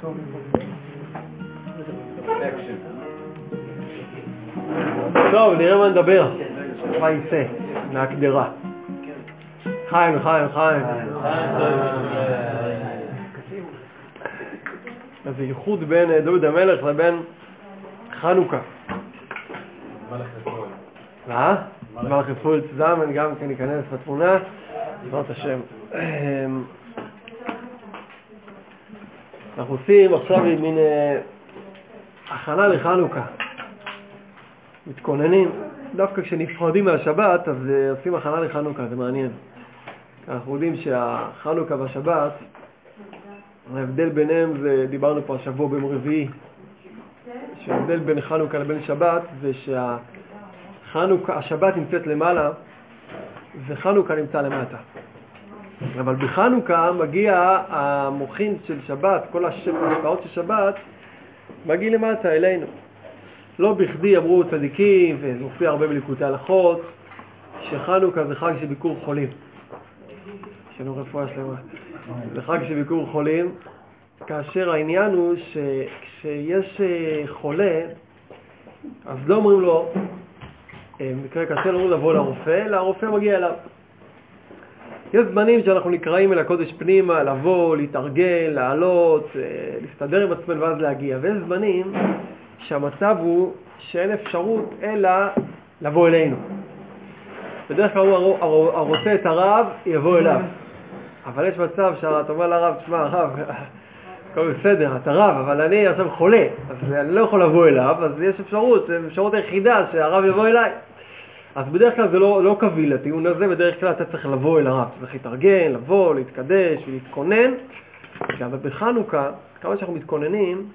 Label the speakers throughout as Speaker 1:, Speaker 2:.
Speaker 1: טוב, נראה מה נדבר. מה יצא מהקדרה. חיים, חיים, חיים. אז ייחוד בין אה, דוד המלך לבין חנוכה. מה? מלך יפול צדם, גם כן ניכנס לתמונה, בעזרת השם. אנחנו עושים עכשיו מין אה, הכנה לחנוכה. מתכוננים, דווקא כשנפרדים מהשבת, אז אה, עושים הכנה לחנוכה, זה מעניין. אנחנו יודעים שהחנוכה והשבת, ההבדל ביניהם זה, דיברנו פה השבוע ביום רביעי, שההבדל בין חנוכה לבין שבת זה שהשבת נמצאת למעלה וחנוכה נמצא למטה. אבל בחנוכה מגיע המוחין של שבת, כל ההשפעות של שבת, מגיע למטה אלינו. לא בכדי אמרו צדיקים, וזה מופיע הרבה בליקוטי הלכות, שחנוכה זה חג של ביקור חולים. לנו רפואה שלמה. זה חג של ביקור חולים, כאשר העניין הוא שכשיש אה, חולה, אז לא אומרים לו, אה, במקרה קשה לא אומרים לבוא לרופא, אלא הרופא מגיע אליו. יש זמנים שאנחנו נקראים אל הקודש פנימה, לבוא, להתארגן, לעלות, אה, להסתדר עם עצמנו ואז להגיע. ויש זמנים שהמצב הוא שאין אפשרות אלא לבוא אלינו. בדרך כלל הוא הרוצה את הרב, יבוא אליו. אבל יש מצב שאתה אומר לרב, תשמע, הרב, הכל בסדר, אתה רב, אבל אני עכשיו חולה, אז אני לא יכול לבוא אליו, אז יש אפשרות, זו האפשרות היחידה שהרב יבוא אליי. אז בדרך כלל זה לא, לא קביל לטיעון הזה, בדרך כלל אתה צריך לבוא אל הרב, צריך להתארגן, לבוא, להתקדש ולהתכונן. אבל בחנוכה, כמה שאנחנו מתכוננים,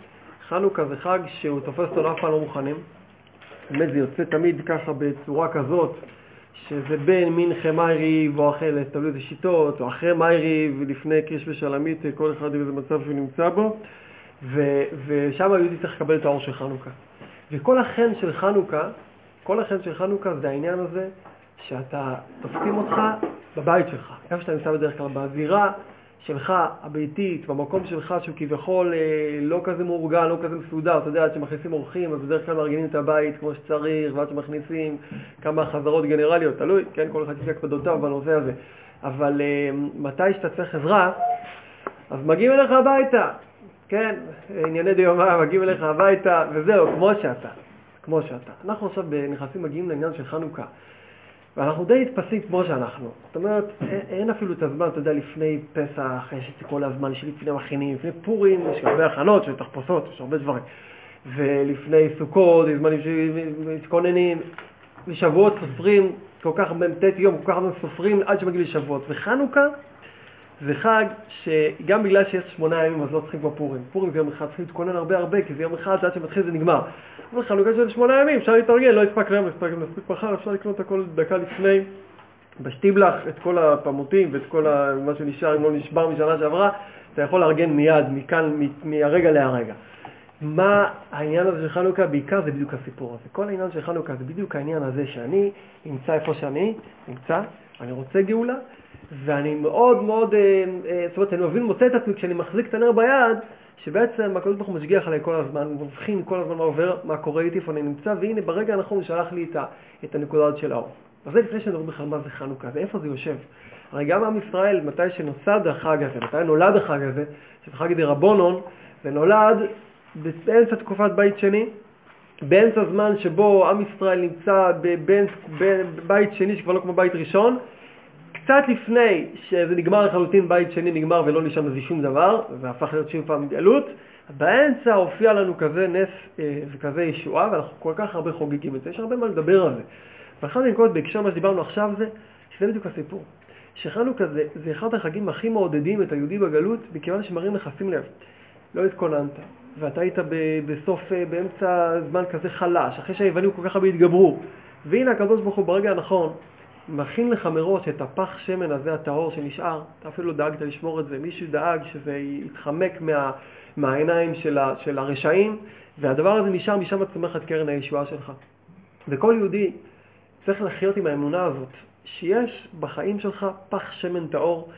Speaker 1: חנוכה זה חג שהוא תופס אותו אף פעם לא מוכנים. באמת זה יוצא תמיד ככה בצורה כזאת, שזה בין מנחה מייריב או אחרי, תלוי איזה שיטות, או אחרי מייריב ולפני קריש ושלמית, כל אחד באיזה מצב שהוא נמצא בו, ושם היהודי צריך לקבל את האור של חנוכה. וכל החן של חנוכה, כל החן של חנוכה זה העניין הזה שאתה, תופסים אותך בבית שלך, איפה שאתה נמצא בדרך כלל, בזירה שלך, הביתית, במקום שלך, שהוא כביכול אה, לא כזה מאורגן, לא כזה מסודר, אתה יודע, עד שמכניסים אורחים, אז בדרך כלל מארגנים את הבית כמו שצריך, ועד שמכניסים כמה חזרות גנרליות, תלוי, כן, כל אחד יש הקפדותיו בנושא הזה. אבל אה, מתי שאתה צריך עזרה, אז מגיעים אליך הביתה, כן, ענייני דיומא, מגיעים אליך הביתה, וזהו, כמו שאתה, כמו שאתה. אנחנו עכשיו נכנסים, מגיעים לעניין של חנוכה. ואנחנו די נתפסים כמו שאנחנו. זאת אומרת, אין אפילו את הזמן, אתה יודע, לפני פסח, יש את כל הזמן שלפני מכינים, לפני פורים, יש הרבה הכנות של תחפושות, יש הרבה דברים. ולפני סוכות, יש זמנים שמתכוננים, ושבועות סופרים, כל כך הרבה, ט' יום, כל כך הרבה סופרים עד שמגיעים לשבועות. וחנוכה זה חג שגם בגלל שיש שמונה ימים אז לא צריכים כבר פורים. פורים זה יום אחד, צריכים להתכונן הרבה הרבה, כי זה יום אחד, עד שמתחיל זה נגמר. אבל חנוכה של שמונה ימים, אפשר להתארגן, לא הספק להם, הספק מספיק מחר, אפשר לקנות הכל דקה לפני, בשטיבלח, את כל הפמוטים ואת כל מה שנשאר, אם לא נשבר משנה שעברה, אתה יכול לארגן מיד, מכאן, מהרגע להרגע. מה העניין הזה של חנוכה? בעיקר זה בדיוק הסיפור הזה. כל העניין של חנוכה זה בדיוק העניין הזה שאני נמצא איפה שאני נמצא, אני רוצה גאולה, ואני מאוד מאוד, אה, אה, זאת אומרת, אני מבין, מוצא את עצמי כשאני מחזיק את הנר ביד, שבעצם הקדוש ברוך הוא משגיח עליי כל הזמן, מבחין כל הזמן מה עובר, מה קורה איתי, איפה אני נמצא, והנה ברגע הנכון שלח לי את, את הנקודה הזאת של האור. אז זה לפני שנדבר בכלל מה זה חנוכה, ואיפה זה יושב. הרי גם עם ישראל, מתי שנוסד החג הזה, מתי נולד החג הזה, שזה חג דה רבונון, זה נולד באמצע תקופת בית שני, באמצע הזמן שבו עם ישראל נמצא בבית שני שכבר לא כמו בית ראשון, קצת לפני שזה נגמר לחלוטין, בית שני נגמר ולא נשאר מזה שום דבר, והפך להיות שוב פעם גלות, באמצע הופיע לנו כזה נס אה, וכזה ישועה, ואנחנו כל כך הרבה חוגגים את זה, יש הרבה מה לדבר על זה. ואחת הנקודות בהקשר מה שדיברנו עכשיו זה, שזה בדיוק הסיפור. שחנוכה זה, זה אחד החגים הכי מעודדים את היהודי בגלות, מכיוון שמראים לך, שים לב, לא התכוננת, ואתה היית בסוף, אה, באמצע זמן כזה חלש, אחרי שהיוונים כל כך הרבה התגברו, והנה הקדוש ברוך הוא ברגע הנכון, מכין לך מראש את הפח שמן הזה הטהור שנשאר, אתה אפילו דאגת לשמור את זה, מישהו דאג שזה יתחמק מה, מהעיניים של, ה, של הרשעים, והדבר הזה נשאר, משם צומח את קרן הישועה שלך. וכל יהודי צריך לחיות עם האמונה הזאת, שיש בחיים שלך פח שמן טהור,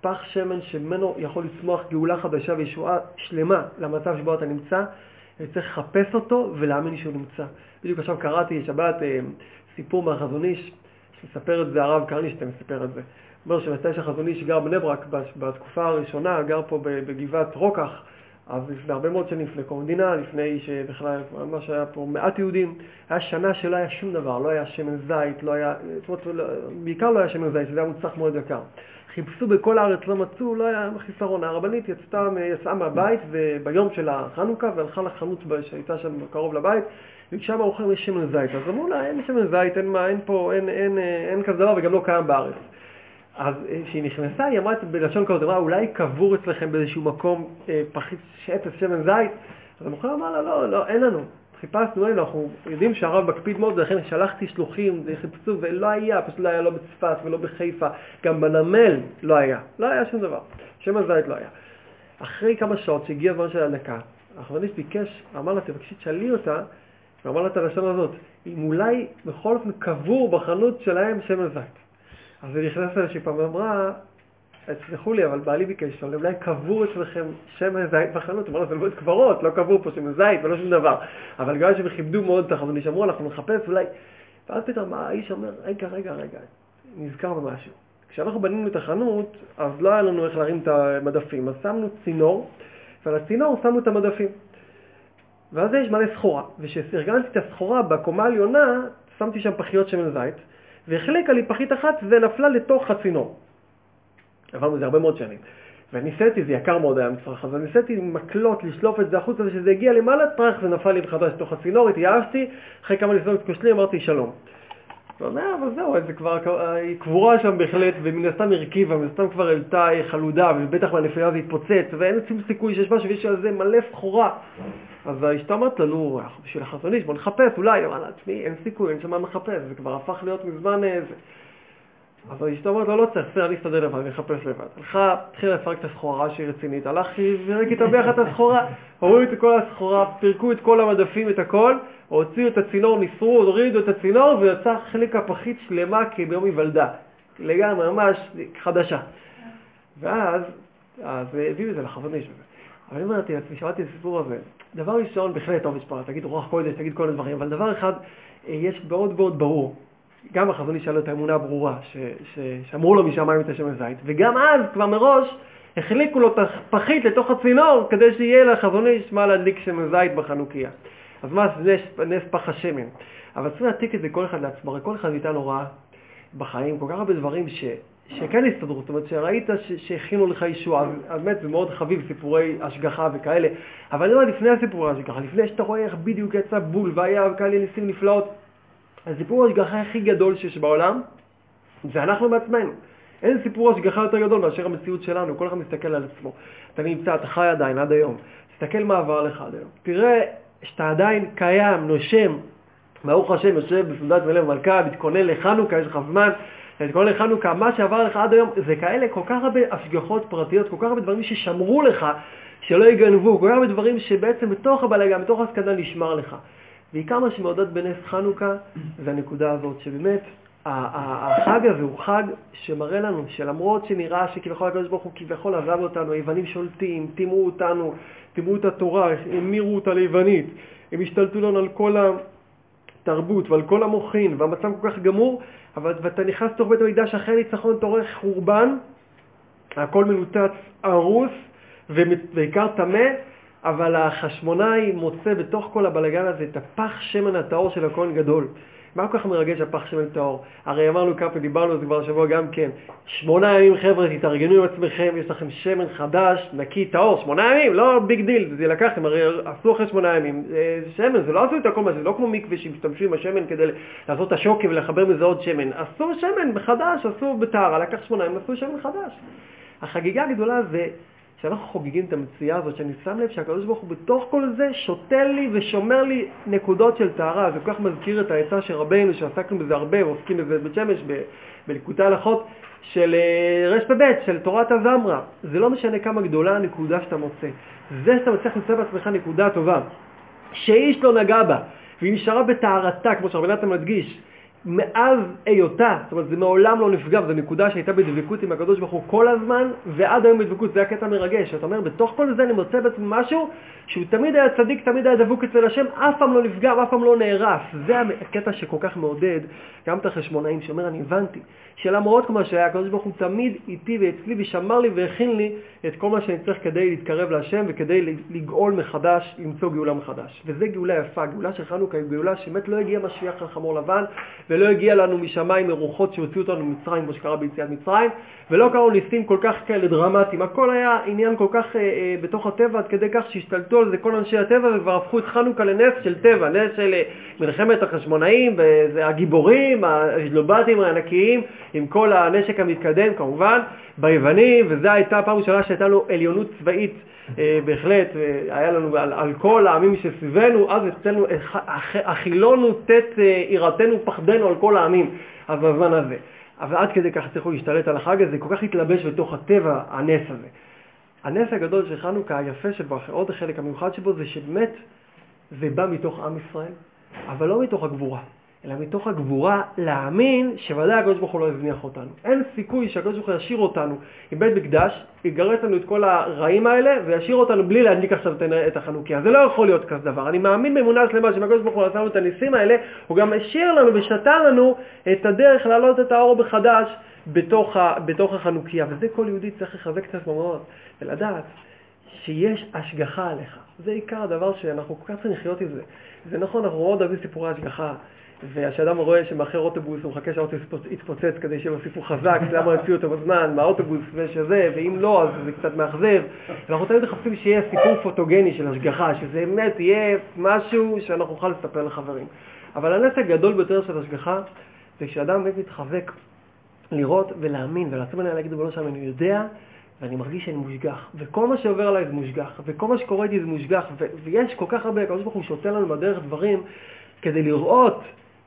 Speaker 1: פח שמן שממנו יכול לצמוח גאולה חדשה וישועה שלמה למצב שבו אתה נמצא, וצריך לחפש אותו ולהאמין שהוא נמצא. בדיוק עכשיו קראתי שבת אה, סיפור מהחזון איש, מספר את זה הרב קרנישטיין, מספר את זה. אומר שמתי שהחזון איש גר בני ברק בתקופה הראשונה, גר פה בגבעת רוקח, אז לפני הרבה מאוד שנים, לפני קום המדינה, לפני שבכלל ממש היה פה מעט יהודים, היה שנה שלא היה שום דבר, לא היה שמן זית, לא היה, זאת אומרת, בעיקר לא היה שמן זית, זה היה מוצלח מאוד יקר. חיפשו בכל הארץ, לא מצאו, לא היה חיסרון. הרבנית יצאה, יצאה מהבית ביום של החנוכה והלכה לחנות שהייתה שם קרוב לבית, וביקשה מהרוכר יש שמן זית. אז אמרו לה, אין שמן זית, אין מה, אין פה, אין, אין, אין, אין כזה דבר וגם לא קיים בארץ. אז אה, כשהיא נכנסה, היא אמרה בלשון כזאת, אמרה, אולי קבור אצלכם באיזשהו מקום אה, פחית שמן זית? אז המוכר אמר לה, לא, לא, אין לנו. חיפשנו, אנחנו יודעים שהרב מקפיד מאוד, ולכן שלחתי שלוחים, חיפשו, ולא היה, פשוט לא היה לא בצפת ולא בחיפה, גם בנמל לא היה, לא היה שום דבר, שמן זית לא היה. אחרי כמה שעות שהגיע הזמן של הדקה, החבריסט ביקש, אמר לה, תבקשי, תשאלי אותה, ואמר לה את הלשון הזאת, אם אולי בכל אופן קבור בחנות שלהם שמן זית. אז היא נכנסת פעם ואמרה, תסלחו לי, אבל בעלי ביקש, אבל אולי קבור אצלכם שמן זית בחנות, אמרנו, זה לא קברות, לא קבור פה שמן זית ולא שום דבר. אבל גם שהם כיבדו מאוד את החזון איש, אמרו, אנחנו נחפש אולי... ואז פתאום האיש אומר, רגע, רגע, רגע, נזכר במשהו. כשאנחנו בנינו את החנות, אז לא היה לנו איך להרים את המדפים, אז שמנו צינור, ועל הצינור שמנו את המדפים. ואז יש מלא סחורה, וכשארגנתי את הסחורה בקומה העליונה, שמתי שם פחיות שמן זית, והחליקה לי פחית אחת ונפלה לתוך הצינור. עברנו את זה הרבה מאוד שנים. וניסיתי, זה יקר מאוד היה המצרך הזה, ניסיתי עם מקלות לשלוף את זה החוצה, ושזה הגיע למעלה, טראח זה נפל לי מחדש לתוך הצינור, התייאשתי, אחרי כמה ניסיונות כושלים אמרתי שלום. הוא אומר, אבל זהו, זה כבר, היא קבורה שם בהחלט, ומן הסתם הרכיבה, מן הסתם כבר העלתה חלודה, ובטח מהנפילה זה התפוצץ, ואין שום סיכוי שיש משהו, ויש על זה מלא סחורה. אז האשתה אמרת לנו, בשביל החזון בוא נחפש, אולי, אמרה לה, תשמעי, אין סיכוי, אין שם מה לחפש, זה כבר הפך להיות מזמן איזה. אז אשתו אומרת לו, לא צריך, בסדר, אני אסתדר לבד, אני אחפש לבד. הלכה, התחילה לפרק את הסחורה שהיא רצינית, הלכתי ורק התאבח את הסחורה, הורידו את כל הסחורה, פירקו את כל המדפים, את הכל, הוציאו את הצינור, ניסרו, הורידו את הצינור, ויצא חלק הפחית שלמה כביום היוולדה. לגמרי, ממש חדשה. ואז, אז הביאו את זה לחזון איש. אבל אני אומרת לעצמי, שמעתי את הסיפור הזה. דבר ראשון, בהחלט טוב משפחה, תגיד רוח קודש, תגיד כל הדברים, אבל דבר אחד, אה, יש מאוד מאוד ברור. גם החזון איש היה לו את האמונה הברורה, שאמרו לו משמיים את השם הזית, וגם אז, כבר מראש, החליקו לו את הפחית לתוך הצינור, כדי שיהיה לחזון איש מה להדליק שמן זית בחנוכיה. אז מה נס, נס פח השמן? אבל צריך להעתיק את זה כל אחד לעצמו, הרי כל אחד מאיתנו ראה בחיים כל כך הרבה דברים ש, שכן הסתדרו, זאת אומרת שראית שהכינו לך ישוע, אז באמת זה מאוד חביב סיפורי השגחה וכאלה, אבל אני אומר לפני הסיפורי השגחה, לפני שאתה רואה איך בדיוק יצא בול והיה כאלה ניסים נפלאות, הסיפור ההשגחה הכי גדול שיש בעולם זה אנחנו בעצמנו. אין סיפור השגחה יותר גדול מאשר המציאות שלנו, כל אחד מסתכל על עצמו. אתה נמצא, אתה חי עדיין עד היום. תסתכל מה עבר לך עד היום. תראה שאתה עדיין קיים, נושם, ברוך השם, יושב בסעודת מלך מלכה, מתכונן לחנוכה, יש לך זמן, מתכונן לחנוכה, מה שעבר לך עד היום, זה כאלה כל כך הרבה השגחות פרטיות, כל כך הרבה דברים ששמרו לך, שלא יגנבו, כל כך הרבה דברים שבעצם בתוך הבלגה, בתוך הסקנדל נשמר לך. ועיקר מה שמעודד בנס חנוכה זה הנקודה הזאת, שבאמת החג הזה הוא חג שמראה לנו שלמרות שנראה שכביכול הקדוש ברוך הוא כביכול עזב אותנו, היוונים שולטים, טימאו אותנו, טימאו את התורה, המירו אותה ליוונית, הם השתלטו לנו על כל התרבות ועל כל המוחין, והמצב כל כך גמור, אבל אתה נכנס לתוך בית המקדש אחרי הניצחון, אתה רואה חורבן, הכל מנותץ, הרוס, ועיקר טמא, אבל החשמונאי מוצא בתוך כל הבלגן הזה את הפך שמן הטהור של הכהן גדול. מה כל כך מרגש הפך שמן טהור? הרי אמרנו כמה דיברנו על זה כבר השבוע גם כן. שמונה ימים חבר'ה, תתארגנו עם עצמכם, יש לכם שמן חדש, נקי, טהור, שמונה ימים, לא big deal, זה לקח להם, הרי עשו אחרי שמונה ימים. זה שמן, זה לא עשו את הכל זה לא כמו מקווה שהשתמשו עם השמן כדי לעשות את השוקי ולחבר מזה עוד שמן. עשו שמן בחדש, עשו בטהרה, לקח שמונה ימים, עשו שמן חדש. החגיגה הגדולה זה כשאנחנו חוגגים את המציאה הזאת, שאני שם לב שהקדוש ברוך הוא בתוך כל זה שותל לי ושומר לי נקודות של טהרה. זה כל כך מזכיר את העצה של רבינו, שעסקנו בזה הרבה, ועוסקים בזה בבית שמש, בליקוטי הלכות, של אה, רשפ"ב, של תורת הזמרה. זה לא משנה כמה גדולה הנקודה שאתה מוצא. זה שאתה מצליח למצוא בעצמך נקודה טובה, שאיש לא נגע בה, והיא נשארה בטהרתה, כמו שהרבי נתן מדגיש, מאז היותה, זאת אומרת זה מעולם לא נפגע, זו נקודה שהייתה בדבקות עם הקדוש ברוך הוא כל הזמן, ועד היום בדבקות, זה הקטע מרגש. אתה אומר, בתוך כל זה אני מוצא בעצם משהו שהוא תמיד היה צדיק, תמיד היה דבוק אצל השם, אף פעם לא נפגע, אף פעם לא נהרס. זה הקטע שכל כך מעודד גם את החשמונאים, שאומר, אני הבנתי, שלמרות כמו שהיה, הקדוש ברוך הוא תמיד איתי ואצלי ושמר לי והכין לי את כל מה שאני צריך כדי להתקרב להשם וכדי לגאול מחדש, למצוא גאולה מחדש. וזה גאולה יפה, גאולה של חנוכה גאולה שבאמת לא הגיע משיח חמור לבן, ולא הגיע לנו משמיים מרוחות שהוציאו אותנו ממצרים, כמו שקרה ביציאת מצרים, ולא קראו ניסים כל כך כאלה דרמטיים. הכל היה עניין כל כך אה, אה, בתוך הטבע, עד כדי כך שהשתלטו על זה כל אנשי הטבע וכבר הפכו את חנוכה לנס של טבע, נס של אה, מלחמת החשמונאים, הגיבורים, הז'לובטים הענקיים, עם כל הנשק המתקדם כמובן, ביוונים, וזו הייתה הפעם ראשונה שהייתה לנו עליונות צבאית. אה, בהחלט, אה, היה לנו על, על כל העמים שסביבנו, אז אצלנו אכילונו תת אה, יראתנו פחדנו על כל העמים, אז בזמן הזה. אבל עד כדי כך הצליחו להשתלט על החג הזה, כל כך התלבש בתוך הטבע הנס הזה. הנס הגדול של חנוכה, היפה שבו, עוד החלק המיוחד שבו, זה שבאמת זה בא מתוך עם ישראל, אבל לא מתוך הגבורה. אלא מתוך הגבורה להאמין שוודאי הקדוש ברוך הוא לא יזניח אותנו. אין סיכוי שהקדוש ברוך הוא ישאיר אותנו עם בית מקדש, יגרש לנו את כל הרעים האלה וישאיר אותנו בלי להדליק עכשיו את החנוכיה. זה לא יכול להיות כזה דבר. אני מאמין באמונה שלמה שאם הקדוש ברוך הוא נתן לנו את הניסים האלה, הוא גם השאיר לנו ושתה לנו את הדרך להעלות את האור מחדש בתוך, ה, בתוך החנוכיה. וזה כל יהודי צריך לחזק את עצמו מאוד ולדעת שיש השגחה עליך. זה עיקר הדבר שאנחנו כל כך צריכים לחיות עם זה. זה נכון, אנחנו מאוד אוהבים סיפורי השגחה. וכשאדם רואה שמאחר אוטובוס הוא מחכה שהאוטובוס יתפוצץ כדי סיפור חזק, למה יוציאו אותו בזמן, מהאוטובוס ושזה, ואם לא אז זה קצת מאכזב. אנחנו תמיד מחפשים שיהיה סיפור פוטוגני של השגחה, שזה באמת יהיה משהו שאנחנו נוכל לספר לחברים. אבל הנס הגדול ביותר של השגחה זה כשאדם באמת מתחזק לראות ולהאמין ולעצום עיניים להגיד לבנו שם, אני יודע ואני מרגיש שאני מושגח, וכל מה שעובר עליי זה מושגח, וכל מה שקורה איתי זה מושגח, ויש כל כך הרבה, הוא שותה לנו בדרך דברים כדי לראות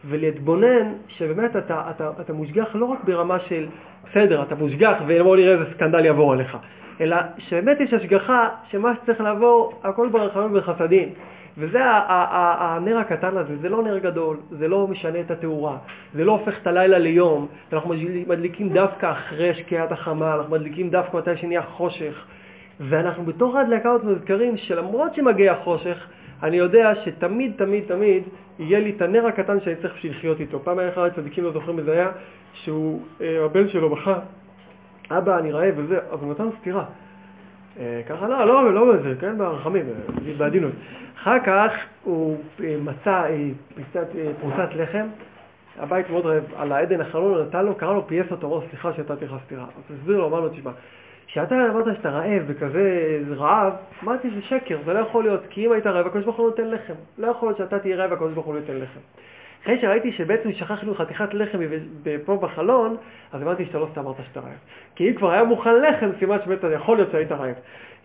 Speaker 1: ולהתבונן שבאמת אתה, אתה, אתה מושגח לא רק ברמה של בסדר, אתה מושגח ובואו נראה איזה סקנדל יעבור עליך, אלא שבאמת יש השגחה שמה שצריך לעבור, הכל ברחמים ובחסדים. וזה הנר הקטן הזה, זה לא נר גדול, זה לא משנה את התאורה, זה לא הופך את הלילה ליום, אנחנו מדליקים דווקא אחרי שקיעת החמה, אנחנו מדליקים דווקא מתי שנהיה חושך, ואנחנו בתוך ההדלקה הזאת מזכרים שלמרות שמגיע החושך, אני יודע שתמיד, תמיד, תמיד יהיה לי את הנר הקטן שאני צריך בשביל לחיות איתו. פעם היה אחד הצדיקים, לא זוכרים איזה היה, שהוא, אה, הבן שלו בכה, אבא, אני רעב וזה, אז הוא נתן סטירה. אה, ככה, לא, לא, לא בזה, כן, ברחמים, אה, בעדינות. אחר כך הוא מצא פיסת, פרוסת לחם, הבית מאוד רעב, על העדן החלון הוא נתן לו, קרא לו פייס אותו, אמר, סליחה שנתתי לך סטירה. אז הסביר לו, אמר לו, תשמע, כשאתה אמרת שאתה רעב וכזה רעב, אמרתי שזה שקר, זה לא יכול להיות, כי אם היית רעב, הקדוש ברוך הוא נותן לחם. לא יכול להיות שאתה תהיה רעב והקדוש ברוך הוא נותן לחם. אחרי שראיתי שבעצם שכחנו חתיכת לחם פה בחלון, אז הבנתי שאתה לא סתם אמרת שאתה רעב. כי אם כבר היה מוכן לחם, סימן שבאמת יכול להיות שהיית רעב.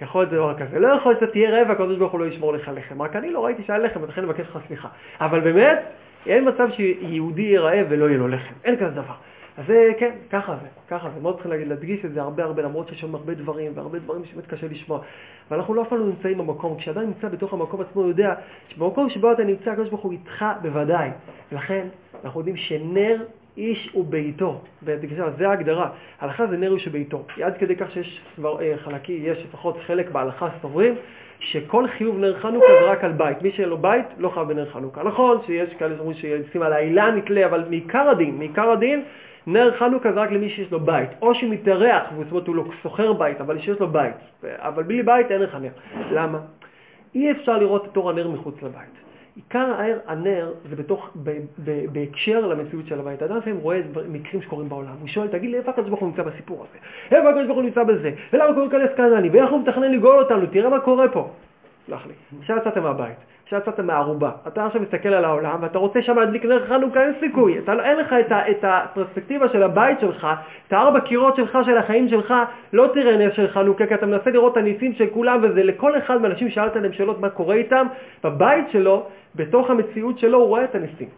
Speaker 1: יכול להיות דבר כזה. לא יכול להיות שאתה תהיה רעב והקדוש ברוך הוא לא ישמור לך לחם. רק אני לא ראיתי שהיה לחם, ולכן אני מבקש לך סליחה. אבל באמת, אין מצב שיהודי יהיה רעב ולא יהיה לו לחם. אין כזה דבר. אז זה, כן, ככה זה, ככה זה. מאוד להגיד, להדגיש את זה הרבה הרבה, למרות שיש שם הרבה דברים, והרבה דברים שבאמת קשה לשמוע. ואנחנו לא אף פעם לא נמצאים במקום. כשאדם נמצא בתוך המקום עצמו, הוא יודע שבמקום שבו אתה נמצא, הקדוש ברוך הוא איתך בוודאי. ולכן, אנחנו יודעים שנר איש וביתו. זה ההגדרה. הלכה זה נר איש וביתו. עד כדי כך שיש אה, חלקי, יש לפחות חלק בהלכה סוברים, שכל חיוב נר חנוכה זה רק על בית. מי שאין לו בית לא חייב בנר חנוכה. נכון שיש כאלה שאומרים שישים על העילה נתלה, אבל מעיקר הדין, מעיקר הדין, נר חנוכה זה רק למי שיש לו בית, או שמתארח, זאת אומרת הוא לא סוחר בית, אבל שיש לו בית. אבל בלי בית אין לך נר. למה? אי אפשר לראות את אור הנר מחוץ לבית. עיקר הנר זה בתוך, ב, ב, בהקשר למציאות של הבית. אדם לפעמים רואה מקרים שקורים בעולם. הוא שואל, תגיד לי, איפה הקדוש ברוך הוא נמצא בסיפור הזה? איפה הקדוש ברוך הוא נמצא בזה? ולמה קוראים כאלה סקנדלי? ואיך הוא מתכנן לגאול אותנו? תראה מה קורה פה. סלח לי. עכשיו יצאתם מהבית. עכשיו יצאת מהערובה, אתה עכשיו מסתכל על העולם ואתה רוצה שם להדליק נר חנוכה, אין סיכוי. אתה, לא- אין לך את, ה, את הפרספקטיבה של הבית שלך, את הארבע קירות שלך, של החיים שלך, לא תראה נר של חנוכה, כי אתה מנסה לראות את הניסים של כולם, וזה לכל אחד מהאנשים שאלת להם שאלות מה קורה איתם, בבית שלו, בתוך המציאות שלו, הוא רואה את הניסים.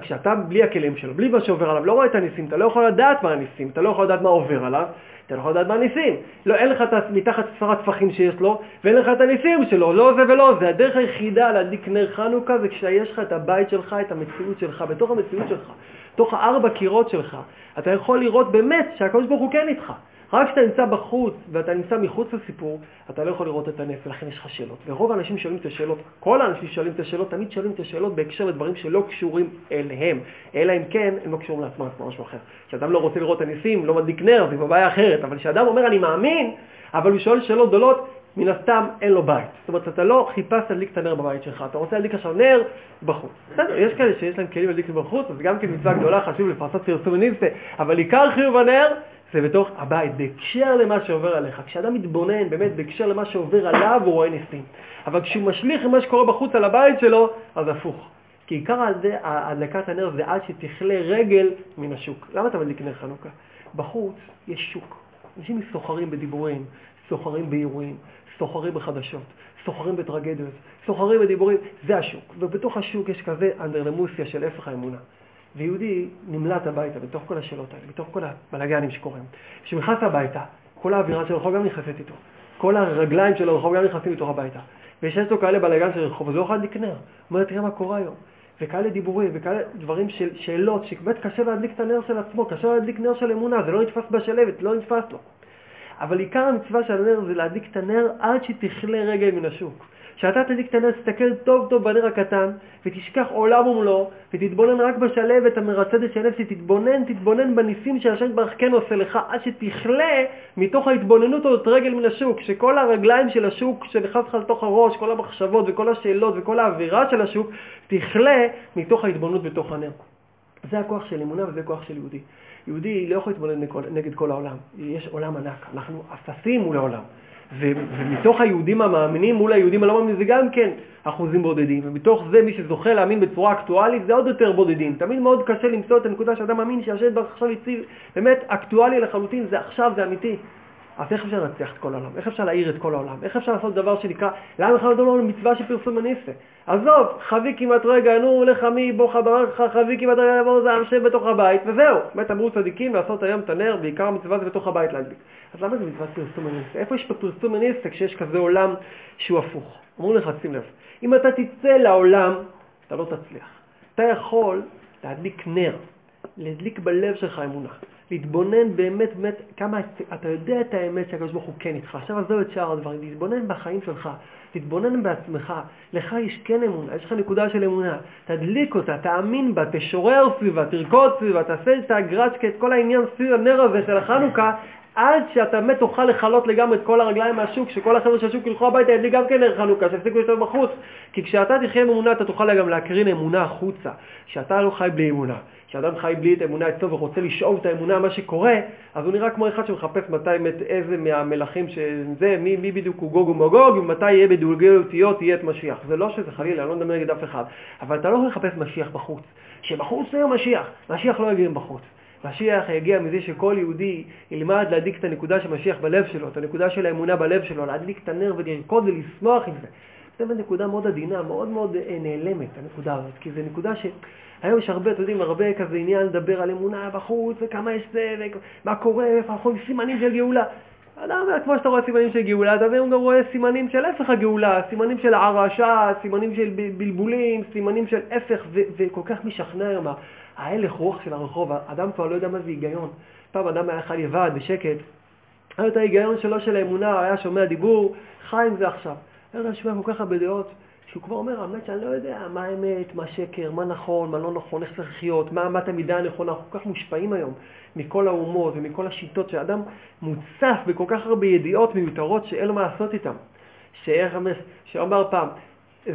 Speaker 1: כשאתה בלי הכלים שלו, בלי מה שעובר עליו, לא רואה את הניסים, אתה לא יכול לדעת מה הניסים, אתה לא יכול לדעת מה עובר עליו, אתה לא יכול לדעת מה הניסים. לא, אין לך את מתחת ספר הטפחים שיש לו, ואין לך את הניסים שלו, לא זה ולא זה. הדרך היחידה להדליק נר חנוכה זה כשיש לך את הבית שלך, את המציאות שלך, בתוך המציאות שלך, בתוך הארבע קירות שלך, אתה יכול לראות באמת שהקדוש ברוך הוא כן איתך. רק כשאתה נמצא בחוץ ואתה נמצא מחוץ לסיפור, אתה לא יכול לראות את הנס, ולכן יש לך שאלות. ורוב האנשים שואלים את השאלות, כל האנשים שואלים את השאלות, תמיד שואלים את השאלות בהקשר לדברים שלא קשורים אליהם, אלא אם כן, הם לא קשורים לעצמם, זה משהו אחר. כשאדם לא רוצה לראות את הניסים, לא מדליק נר, זה בעיה אחרת, אבל כשאדם אומר אני מאמין, אבל הוא שואל שאלות גדולות, מן הסתם אין לו בית. זאת אומרת, אתה לא חיפשת להדליק את הנר בבית שלך, אתה רוצה להדליק עכשיו נר בחוץ. בסדר, יש כאלה שיש להם כלים להדליק בחוץ, אז גם כן מצווה גדולה, חשוב לפרסת פרסום ניסה, אבל עיקר חיוב הנר זה בתוך הבית, בהקשר למה שעובר עליך. כשאדם מתבונן באמת בהקשר למה שעובר עליו, הוא רואה ניסים. אבל כשהוא משליך מה שקורה בחוץ על הבית שלו, אז הפוך. כי עיקר הדלקת הנר זה עד שתכלה רגל מן השוק. למה אתה מדליק נר חנוכה? בחוץ יש שוק. אנשים סוחרים בדיבורים, סוחרים באירועים, סוחרים בחדשות, סוחרים בטרגדיות, סוחרים בדיבורים, זה השוק. ובתוך השוק יש כזה אנדרלמוסיה של הפך האמונה. ויהודי נמלט הביתה בתוך כל השאלות האלה, בתוך כל הבלגנים שקורים. כשהוא נכנס הביתה, כל האווירה של הרחוב גם נכנסת איתו. כל הרגליים של הרחוב גם נכנסים לתוך הביתה. ויש לו כאלה בלגן של רחוב, אז לא יכול להדליק נר. הוא אומר, תראה מה קורה היום. וכאלה דיבורים, וכאלה דברים של שאלות, שבאמת קשה להדליק את הנר של עצמו, קשה להדליק נר של אמונה, זה לא נתפס בשלבת, לא נתפס לו. אבל עיקר המצווה של הנר זה להדליק את הנר עד שתכלה רגל מן השוק. כשאתה תדליק את הנר, תסתכל טוב טוב בנר הקטן, ותשכח עולם ומלואו, ותתבונן רק בשלבת המרצדת של הנפש, תתבונן, תתבונן בניסים שהשם יתברך כן עושה לך, עד שתכלה מתוך ההתבוננות הזאת רגל מן השוק, שכל הרגליים של השוק שנכנס לך לתוך הראש, כל המחשבות וכל השאלות וכל האווירה של השוק, תכלה מתוך ההתבוננות בתוך הנר. זה הכוח של אמונה וזה הכוח של יהודי. יהודי לא יכול להתבונן נגד כל העולם. יש עולם ענק, אנחנו אפסים מול העולם. ומתוך היהודים המאמינים מול היהודים הלא מאמינים זה גם כן אחוזים בודדים, ומתוך זה מי שזוכה להאמין בצורה אקטואלית זה עוד יותר בודדים. תמיד מאוד קשה למצוא את הנקודה שאדם מאמין שהשם ברוך עכשיו הציב, באמת אקטואלי לחלוטין, זה עכשיו, זה אמיתי. אז איך אפשר לנצח את כל העולם? איך אפשר להעיר את כל העולם? איך אפשר לעשות דבר שנקרא, למה בכלל לא מצווה של פרסום הניסה? עזוב, חבי כמעט רגע, נו לך מי בוא חברך, חבי כמעט רגע יבוא זה השם בתוך הבית, וזהו. באמת אמרו צדיקים לעשות היום את הנר, בעיקר המצווה זה בתוך הבית להדליק. אז למה זה מצוות פרסום הניסה? איפה יש פה פרסום הניסה כשיש כזה עולם שהוא הפוך? אמרו לך, שים לב, אם אתה תצא לעולם, אתה לא תצליח. אתה יכול להדליק נר, להדליק בלב שלך אמונה. להתבונן באמת, באמת, כמה אתה יודע את האמת שהקדוש ברוך הוא כן איתך. עכשיו עזוב את שאר הדברים, להתבונן בחיים שלך, תתבונן בעצמך. לך יש כן אמונה, יש לך נקודה של אמונה. תדליק אותה, תאמין בה, תשורר סביבה, תרקוד סביבה, תעשה את הגרצ'קה, את כל העניין סביב הנר הזה של החנוכה, עד שאתה באמת תוכל לכלות לגמרי את כל הרגליים מהשוק, שכל החבר'ה של השוק ילכו הביתה, ידליק גם כן נר חנוכה, שיפסיקו יותר בחוץ. כי כשאתה תחיה עם אמונה, אתה תוכל גם להקרין אמונה החוצה. כשאתה לא חי בלי אמונה, כשאדם חי בלי את האמונה אצלו ורוצה לשאוב את האמונה מה שקורה, אז הוא נראה כמו אחד שמחפש מתי מת איזה מהמלכים שזה, מי, מי בדיוק הוא גוג ומגוג, ומתי יהיה בדולגי אותיות יהיה את משיח. זה לא שזה חלילה, אני לא מדבר נגד אף אחד, אבל אתה לא יכול לחפש משיח בחוץ. שבחוץ יהיה משיח, משיח לא יגיע בחוץ. משיח יגיע מזה שכל יהודי ילמד להדליק את הנקודה של משיח בלב שלו, את הנקודה של האמונה בלב שלו, להדליק את הנר ולרקוד ולשמוח עם זה. זה נקודה מאוד עדינה, מאוד מאוד אה, נעלמת, הנקודה הזאת, כי זו נקודה ש... היום יש הרבה, אתם יודעים, הרבה כזה עניין לדבר על אמונה בחוץ, וכמה יש זה, ומה קורה, איפה אנחנו רואים סימנים של גאולה. אדם, כמו שאתה רואה סימנים של גאולה, אתה גם רואה סימנים של הפך הגאולה, סימנים של הערשה, סימנים של בלבולים, סימנים של הפך, וכל כך משכנע היום ההלך רוח של הרחוב, אדם כבר לא יודע מה זה היגיון. פעם אדם היה חי לבד, בשקט, היה את ההיגיון שלו של האמונה, היה שומע דיבור, חי עם זה עכשיו. היה שומע כל כך הרבה דעות, שהוא כבר אומר, האמת שאני לא יודע מה האמת, מה שקר, מה נכון, מה לא נכון, איך צריך לחיות, מה אמת המידה הנכונה, אנחנו כל כך מושפעים היום מכל האומות ומכל השיטות, שאדם מוצף בכל כך הרבה ידיעות מיותרות שאין לו מה לעשות איתן. שאיך, שאמר פעם,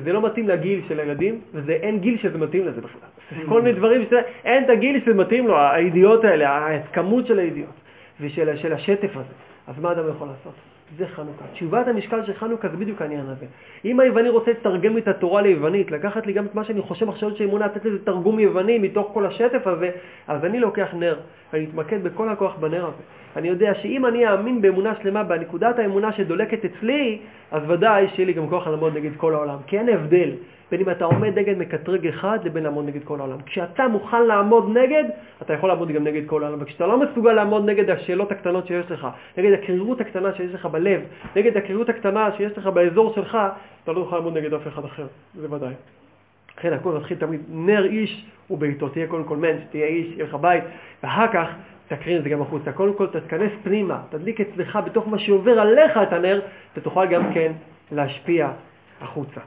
Speaker 1: זה לא מתאים לגיל של הילדים, ואין גיל שזה מתאים לזה בכלל. כל מיני דברים, אין את הגיל שזה מתאים לו, הידיעות האלה, הכמות של הידיעות ושל השטף הזה. אז מה אדם יכול לעשות? זה חנוכה. תשובת המשקל של חנוכה זה בדיוק העניין הזה. אם היווני רוצה לתרגם את התורה ליוונית, לקחת לי גם את מה שאני חושב עכשיו של אמונה, לתת לזה תרגום יווני מתוך כל השטף הזה, אז אני לוקח נר אני אתמקד בכל הכוח בנר הזה. אני יודע שאם אני אאמין באמונה שלמה, בנקודת האמונה שדולקת אצלי, אז ודאי שיהיה לי גם כוח לעמוד נגד כל העולם. כי אין הבדל בין אם אתה עומד נגד מקטרג אחד לבין לעמוד נגד כל העולם. כשאתה מוכן לעמוד נגד, אתה יכול לעמוד גם נגד כל העולם. וכשאתה לא מסוגל לעמוד נגד השאלות הקטנות שיש לך, נגד הקרירות הקטנה שיש לך בלב, נגד הקרירות הקטנה שיש לך באזור שלך, אתה לא יכול לעמוד נגד אף אחד אחר, זה ודאי. לכן הכל מתחיל תמיד, נר איש וביתו, תהיה קודם כל מנש, תהיה איש, יהיה לך בית, ואחר כך תקרין את זה גם החוצה. קודם כל תתכנס פנימה, תדליק אצלך בתוך מה שעובר עליך את הנר, אתה תוכל גם כן להשפיע החוצה.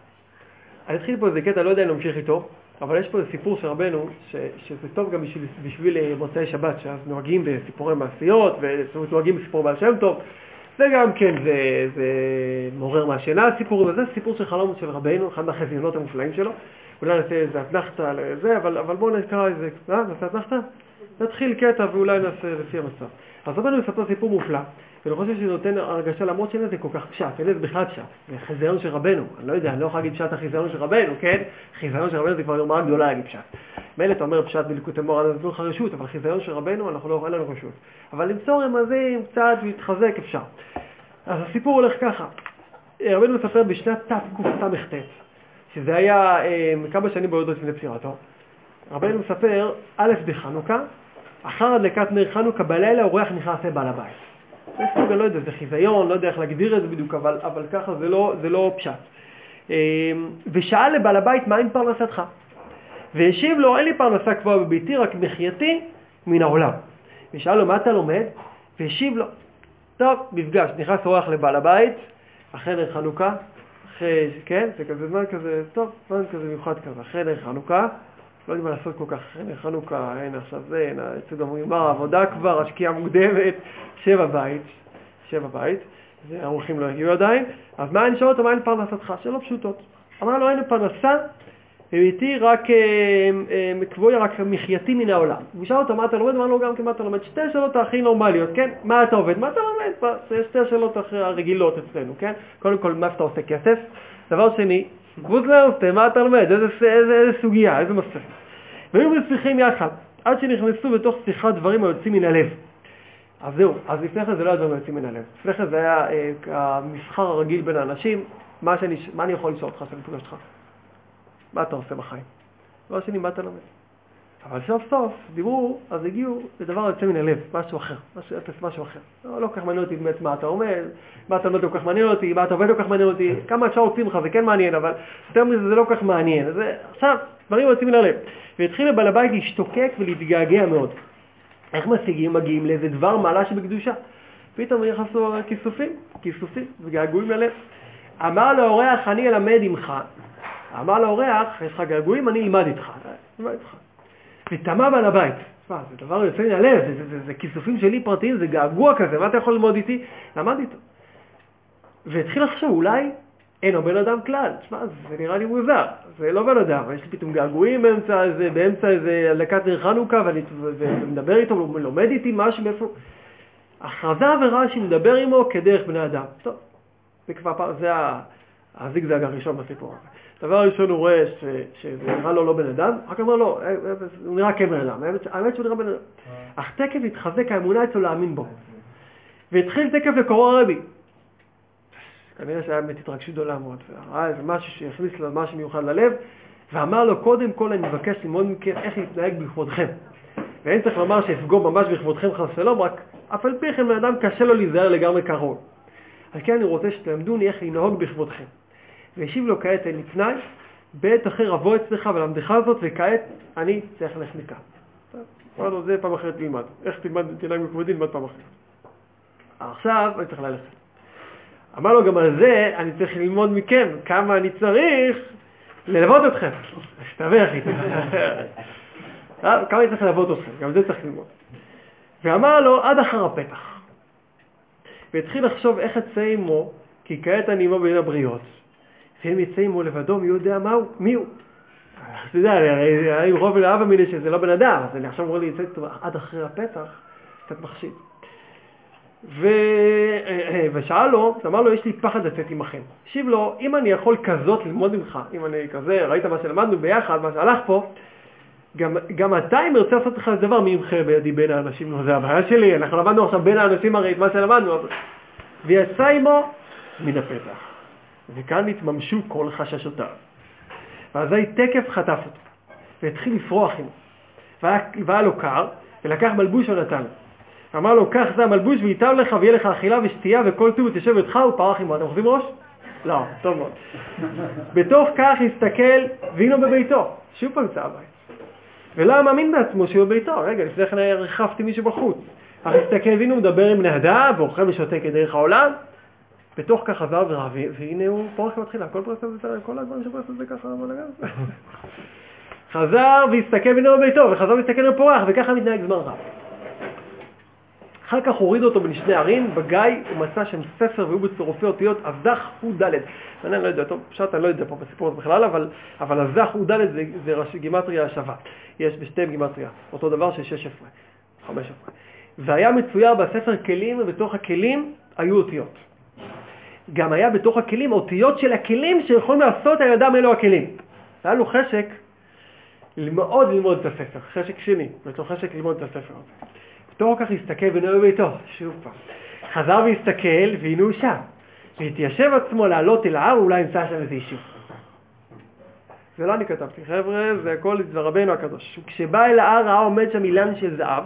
Speaker 1: אני אתחיל פה איזה קטע, לא יודע אם נמשיך איתו, אבל יש פה איזה סיפור של רבנו, ש, שזה טוב גם בשביל, בשביל אה, מוצאי שבת, שאז נוהגים בסיפורי מעשיות, ונוהגים בסיפור בעל שם טוב, וגם כן זה, זה מעורר מהשינה הסיפור הזה, זה סיפור של חלום של רבנו, אחד מהחזיונות המופלאים שלו. אולי נעשה איזה אתנחתא על זה, אבל, אבל בואו נקרא איזה, אה, נעשה אתנחתא? נתחיל קטע ואולי נעשה לפי המצב. אז רבנו מספר סיפור מופלא, ואני חושב שזה נותן הרגשה, למרות שאין לזה כל כך פשט, אין לזה בכלל פשט, זה חיזיון של רבנו, אני לא יודע, אני לא יכול להגיד פשט החיזיון של רבנו, כן? חיזיון של רבנו זה כבר יומרה גדולה להגיד פשט. מילא אתה אומר פשט בליקוטי מורה, זה נותן לך רשות, אבל חיזיון של רבנו, אנחנו לא, אין לנו רשות. אבל למצוא רמזים קצת להתחזק אפשר. אז הסיפור הולך ככה, רבנו מספר בשנת תקס"ט, שזה היה אה, כמה שנים ביודות לפני פסירתו. רבנו מספר, א' בחנוכה, אחר הדלקת נר חנוכה בלילה אורח נכנס לבעל הבית. זה סוג, לא יודע, זה חיזיון, לא יודע איך להגדיר את זה בדיוק, אבל, אבל ככה זה לא, זה לא פשט. אמ, ושאל לבעל הבית, מה עם פרנסתך? והשיב לו, אין לי פרנסה קבועה בביתי, רק מחייתי מן העולם. ושאל לו, מה אתה לומד? והשיב לו, טוב, מפגש, נכנס אורח לבעל הבית, אחרי נר חנוכה, אחרי, כן, זה כזה זמן כזה, טוב, זמן כזה מיוחד כזה, אחרי נר חנוכה, לא יודעים מה לעשות כל כך, אין חנוכה, אין עכשיו זה, אין, יצאו גם נגמר העבודה כבר, השקיעה מוקדמת, שבע בית, שבע בית, והאורחים לא הגיעו עדיין, אז מה אני שואל אותו, מה אין פרנסתך? שאלות פשוטות. אמר לו, אין פרנסה, וביתי רק, קבועי אה, רק מחייתי מן העולם. הוא שאל אותו, מה אתה לומד? אמר לו גם כן, מה אתה לומד? שתי שאלות הכי נורמליות, כן? מה אתה עובד? מה אתה לומד? זה שתי השאלות הרגילות אצלנו, כן? קודם כל, מה אתה עושה כסף? דבר שני, גוזלרסטה, מה אתה לומד? איזה, איזה סוגיה, איזה מסכת. והיו בשיחים יחד, עד שנכנסו בתוך שיחת דברים היוצאים מן הלב. אז זהו, אז לפני כן זה לא היה דברים היוצאים מן הלב. לפני כן זה היה אה, המסחר הרגיל בין האנשים, מה, שאני, מה אני יכול לשאול אותך שאני פוגש אותך? מה אתה עושה בחיים? דבר שני, מה אתה לומד? אבל סוף סוף דיברו, אז הגיעו לדבר יוצא מן הלב, משהו אחר, משהו אפס, משהו אחר. לא, לא כל כך מעניין אותי באמת מה אתה אומר, מה אתה לומד לא כל כך מעניין אותי, מה אתה עובד לא כל כך מעניין אותי, כמה אפשר להוציא ממך, זה כן מעניין, אבל יותר מזה זה לא כל כך מעניין. זה, עכשיו, דברים יוצאים מן הלב. והתחיל לבעל הבית להשתוקק ולהתגעגע מאוד. איך משיגים? מגיעים לאיזה דבר מעלה שבקדושה. פתאום נכנסו כיסופים, כיסופים וגעגועים ללב. אמר לאורח, אני אלמד עמך. אמר לאורח, יש לך געגועים, אני אלמד איתך. ותמה בעל הבית. תשמע, זה דבר יוצא מן הלב, זה, זה, זה, זה כיסופים שלי פרטיים, זה געגוע כזה, מה אתה יכול ללמוד איתי? למד איתו. והתחיל לחשוב, אולי אין לו בן אדם כלל. תשמע, זה נראה לי מוזר, זה לא בן אדם, יש לי פתאום געגועים באמצע איזה, באמצע איזה הדלקת נר חנוכה, ואני מדבר איתו, לומד איתי משהו מאיפה... הכרזה ורש"י מדבר עמו כדרך בני אדם. טוב, זה כבר פעם, זה הזיגזג הראשון בסיפור הזה. דבר ראשון הוא רואה ש, שזה נראה לו לא בן אדם, אחר כך אומר לו, אה, אה, הוא נראה כבן אדם, האמת שהוא נראה בן אדם. אך תקף התחזק האמונה אצלו להאמין בו. והתחיל תקף לקורו הרבי. כנראה שהיה באמת התרגשות גדולה מאוד, וראה איזה משהו שהכניס לו משהו מיוחד ללב, ואמר לו, קודם כל אני מבקש ללמוד מכם איך להתנהג בכבודכם. ואין צריך לומר שאפגום ממש בכבודכם חס ושלום, רק אף על פי כן בן אדם קשה לו להיזהר לגמרי קרוב. על כן אני רוצה שתלמדוני איך לנהוג בכבודכם. והשיב לו כעת אין לי פנאי, בעת אחר אבוא אצלך ולמדך זאת, וכעת אני צריך ללכת מכאן. אמר לו, זה פעם אחרת תלמד. איך תלמד, תנהג בכבודי, נלמד פעם אחרת. עכשיו אני צריך ללכת. אמר לו, גם על זה אני צריך ללמוד מכם כמה אני צריך ללוות אתכם. שתווך איתי. כמה אני צריך ללוות אתכם, גם זה צריך ללמוד. ואמר לו, עד אחר הפתח. והתחיל לחשוב איך אצא עמו, כי כעת אני עמו בין הבריות. ואם יצא עמו לבדו, מי יודע מהו? מי הוא? אתה יודע, עם רוב לאבא מיני שזה לא בן אדם, אז אני עכשיו יצא איתו עד אחרי הפתח, קצת מחשיד. ו... ושאל לו, אמר לו, יש לי פחד לצאת עמכם. השיב לו, אם אני יכול כזאת ללמוד ממך, אם אני כזה, ראית מה שלמדנו ביחד, מה שהלך פה, גם, גם אתה, אם ארצה לעשות לך איזה דבר, מי ימחה בידי בין האנשים? זה הבעיה שלי, אנחנו למדנו עכשיו בין האנשים הרי את מה שלמדנו. ויצא עמו מן הפתח. וכאן התממשו כל חששותיו. ואזי תקף חטף אותו, והתחיל לפרוח עמו. והיה, והיה לו קר, ולקח מלבוש ונתן לו. אמר לו, קח זה המלבוש וייטב לך ויהיה לך אכילה ושתייה וכל טוב ותשב איתך ופרח עמו. אתם אוחזים ראש? לא, טוב מאוד. בתוך כך הסתכל והנה בביתו. שוב פעם צא הבית. ולא היה מאמין בעצמו שהוא בביתו. רגע, לפני כן ריחפתי מישהו בחוץ. אך הסתכל והנה הוא מדבר עם בני אדם ואוכל ושותה כדרך העולם. בתוך כך חזר ורב, והנה הוא פורח מתחילה. כל פרסם זה כל הדברים שפרסם זה ככה בלגן. חזר והסתכל והנה בביתו, וחזר והסתכל ופורח, וככה מתנהג זמן רב. אחר כך הוריד אותו בין שני ערים, בגיא הוא מצא שם ספר והיו בצירופי אותיות אבדח וד'. אני לא יודע, טוב, פשוט אני לא יודע פה בסיפור הזה בכלל, אבל, אבל אבדח וד' זה, זה ראשי גימטריה השווה. יש בשתיהם גימטריה, אותו דבר של 16, 15. והיה מצויר בספר כלים, ובתוך הכלים היו אותיות. גם היה בתוך הכלים אותיות של הכלים שיכולים לעשות על ידם אלו הכלים. היה לו חשק מאוד ללמוד את הספר, חשק שני, בתוך חשק ללמוד את הספר הזה. בתור כך הסתכל ונאום בביתו, שוב פעם. חזר והסתכל, והנה הוא שם. והתיישב עצמו לעלות אל ההר, אולי ימצא שם איזה יישוב. זה לא אני כתבתי, חבר'ה, זה הכל אצל רבנו הקדוש. כשבא אל ההר ראה עומד שם אילן של זהב,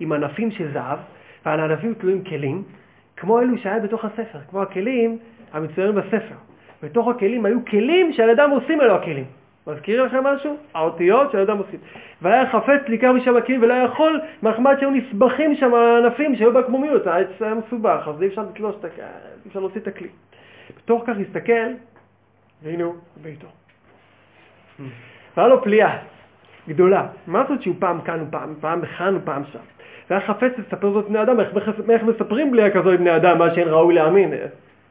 Speaker 1: עם ענפים של זהב, ועל הענפים תלויים כלים, כמו אלו שהיה בתוך הספר, כמו הכלים המצוירים בספר. בתוך הכלים היו כלים שעל ידם עושים אלו הכלים. מזכיר לכם משהו? האותיות שהאדם עושים. והיה חפץ להיקר משם הכלים ולא יכול, מחמד שהיו נסבכים שם הענפים שהיו בעקמומיות, העץ היה מסובך, אז אי אפשר לתלוש את הכלי, אי אפשר להוציא את הכלי. בתוך כך הסתכל, והנה הוא ביתו. והיה לו פליאה גדולה. מה זאת שהוא פעם כאן ופעם, פעם בכאן ופעם שם? והיה חפץ לספר זאת בני אדם, איך, איך מספרים פליאה כזו לבני אדם, מה שאין ראוי להאמין.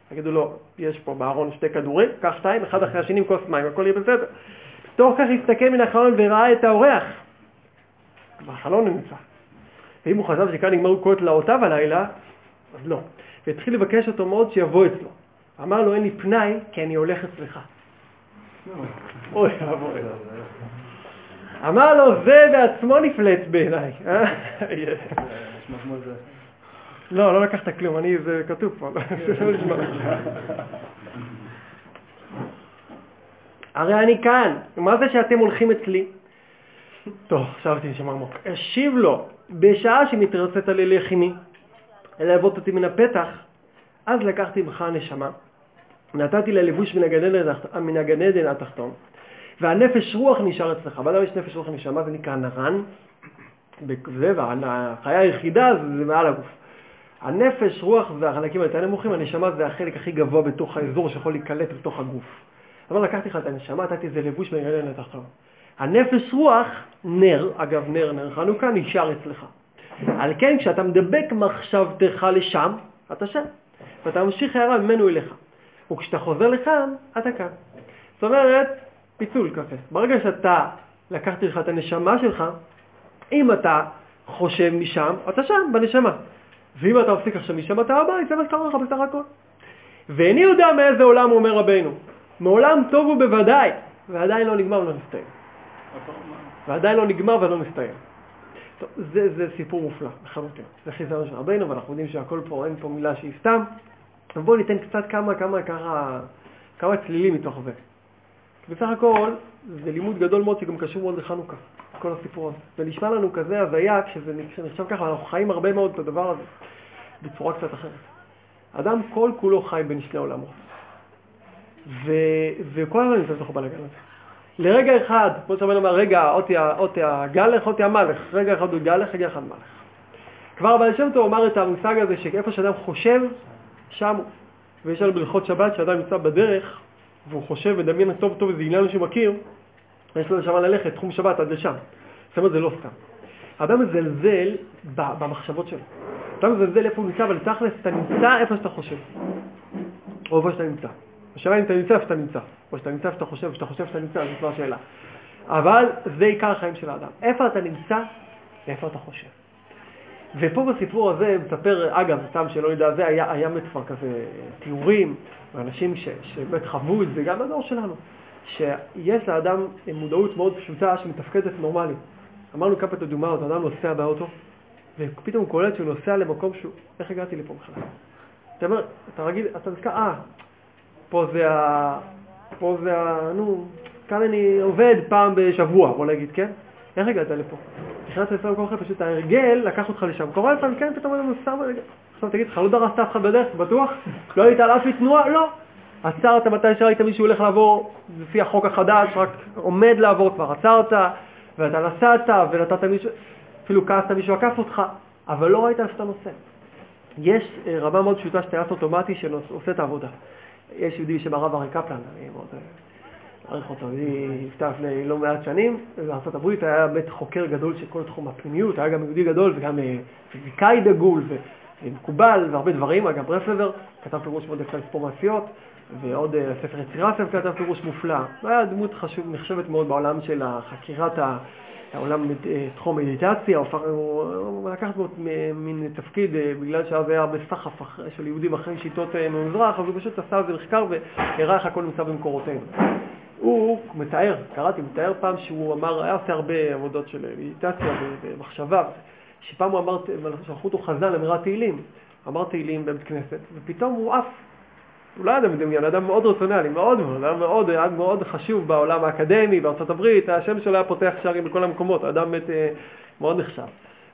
Speaker 1: תגידו לו, יש פה בארון שתי כדורים, קח שתיים, אחד אחרי השני עם כוס מים, הכל יהיה בסדר. תוך כך הסתכל מן החלון וראה את האורח. בחלון נמצא. ואם הוא חשב שכאן נגמרו כל תלאותיו הלילה, אז לא. והתחיל לבקש אותו מאוד שיבוא אצלו. אמר לו, אין לי פנאי, כי אני הולך אצלך. אוי אבוי. אמר לו, זה בעצמו נפלט בעיניי. אה? לא, לא לקחת כלום, אני, זה כתוב פה. הרי אני כאן, מה זה שאתם הולכים אצלי? טוב, הייתי נשמע עמוק. אשיב לו, בשעה שמתרצת לי לחימי, להוות אותי מן הפתח, אז לקחתי ממך הנשמה, נתתי לה לבוש מן הגן עדן התחתון, והנפש רוח נשאר אצלך. באדם יש נפש רוח נשמה, זה נקרא נרן, והחיה היחידה זה מעל הגוף. הנפש, רוח והחלקים היותר נמוכים, הנשמה זה החלק הכי גבוה בתוך האזור שיכול להיקלט בתוך הגוף. אבל לקחתי לך את הנשמה, נתתי איזה לבוש בגלל לתחתון. הנפש רוח, נר, אגב נר, נר חנוכה, נשאר אצלך. על כן, כשאתה מדבק מחשבתך לשם, אתה שם. ואתה ממשיך הערה ממנו אליך. וכשאתה חוזר לכאן, אתה כאן. זאת אומרת, פיצול כזה. ברגע שאתה לקחתי לך את הנשמה שלך, אם אתה חושב משם, אתה שם, בנשמה. ואם אתה מפסיק עכשיו משם אתה הבית, זה מה אומר לך בסך הכל. ואיני יודע מאיזה עולם אומר רבנו. מעולם טוב הוא בוודאי, ועדיין לא נגמר ולא מסתיים. ועדיין לא נגמר ולא מסתיים. טוב, זה, זה סיפור מופלא, לחלוטין. זה חיזרון של רבנו, ואנחנו יודעים שהכל פה, אין פה מילה שהיא סתם. בואו ניתן קצת כמה, כמה, כמה, כמה צלילים מתוך זה. בסך הכל, זה לימוד גדול מאוד שגם קשור מאוד לחנוכה, כל הסיפור הזה. זה נשמע לנו כזה הזיה כשזה נחשב ככה, אנחנו חיים הרבה מאוד את הדבר הזה בצורה קצת אחרת. אדם כל כולו חי בין שני עולמות. ו... וכל הזמן נמצא בתוך הבלגן הזה. לרגע אחד, כמו שאומר אומר, רגע, אותי הגלך, אותי המלך, רגע אחד הוא גלך, רגע אחד מלך. כבר הבעל שם טוב אמר את המושג הזה שאיפה שאדם חושב, שם הוא. ויש לנו בלכות שבת שאדם נמצא בדרך, והוא חושב ודמיין טוב טוב איזה עניין שהוא מכיר, יש לו לשם ללכת, תחום שבת עד לשם. זאת אומרת, זה לא סתם. האדם מזלזל במחשבות שלו. אדם מזלזל איפה הוא נמצא, אבל תכלס אתה נמצא איפה שאתה חושב. או איפה שאתה נמצא. השאלה אם אתה נמצא איפה שאתה נמצא, או שאתה נמצא איפה שאתה חושב, או שאתה חושב שאתה נמצא, זו כבר שאלה. אבל זה עיקר החיים של האדם. איפה אתה נמצא ואיפה אתה חושב. ופה בסיפור הזה מספר, אגב, סתם שלא ידע, זה היה, היה כבר כזה תיאורים, ואנשים שבאמת חוו את זה, גם בדור שלנו, שיש לאדם מודעות מאוד פשוטה שמתפקדת נורמלית. אמרנו כמה פעמים דוגמאות, אדם נוסע באוטו, ופתאום הוא קולט שהוא נוסע למקום שהוא, איך הגעתי לפה בכלל? אתה אומר, אתה רגיל, אתה נזכר, אה, פה זה ה... פה זה ה... נו, כאן אני עובד פעם בשבוע, בוא נגיד, כן? איך הגעת לפה? נכנסת לפה במקום אחר, פשוט ההרגל לקח אותך לשם. קורה לפעמים, כן, פתאום אני נוסע, עכשיו תגיד לך, לא דרסת אף אחד בדרך, בטוח? לא היית על אף תנועה? לא. עצרת מתי שראית מישהו הולך לעבור לפי החוק החדש, רק עומד לעבור כבר, עצרת, ואתה נסעת, ונתת מישהו, אפילו כעסת מישהו עקף אותך, אבל לא ראית שאתה נוסע. יש אה, רמה מאוד פשוטה של טייס אוטומטי שעושה את העבודה. יש יהודי בשם הרב ארי קפלן, אני מאוד מעריך אותו, יהודי נפטר לפני לא מעט שנים, בארה"ב היה באמת חוקר גדול של כל תחום הפנימיות, היה גם יהודי גדול וגם אה, פיזיקאי דגול ומקובל והרבה דברים, גם ברסלבר, כתב פירוש מאוד יפה על ספורמציות, ועוד ספר יצירה כתב פירוש מופלא. היה דמות חשוב, נחשבת מאוד בעולם של חקירת העולם, אה, תחום מדיטציה, הוא לקח בו מין תפקיד, אה, בגלל שאז היה הרבה סחף של יהודים אחרי שיטות אה, ממזרח, אז הוא פשוט עשה איזה מחקר והראה איך הכל נמצא במקורותינו. הוא מתאר, קראתי, מתאר פעם שהוא אמר, היה עושה הרבה עבודות של מדיטציה ומחשבה, שפעם הוא אמר, שלחו אותו חזן למירת תהילים, אמר תהילים בבית כנסת, ופתאום הוא עף הוא לא אדם מדמיין, אדם מאוד רציונלי, מאוד מאוד, מאוד, אדם מאוד חשוב בעולם האקדמי, בארצות הברית, השם שלו היה פותח שערים בכל המקומות, אדם באמת אה, מאוד נחשב.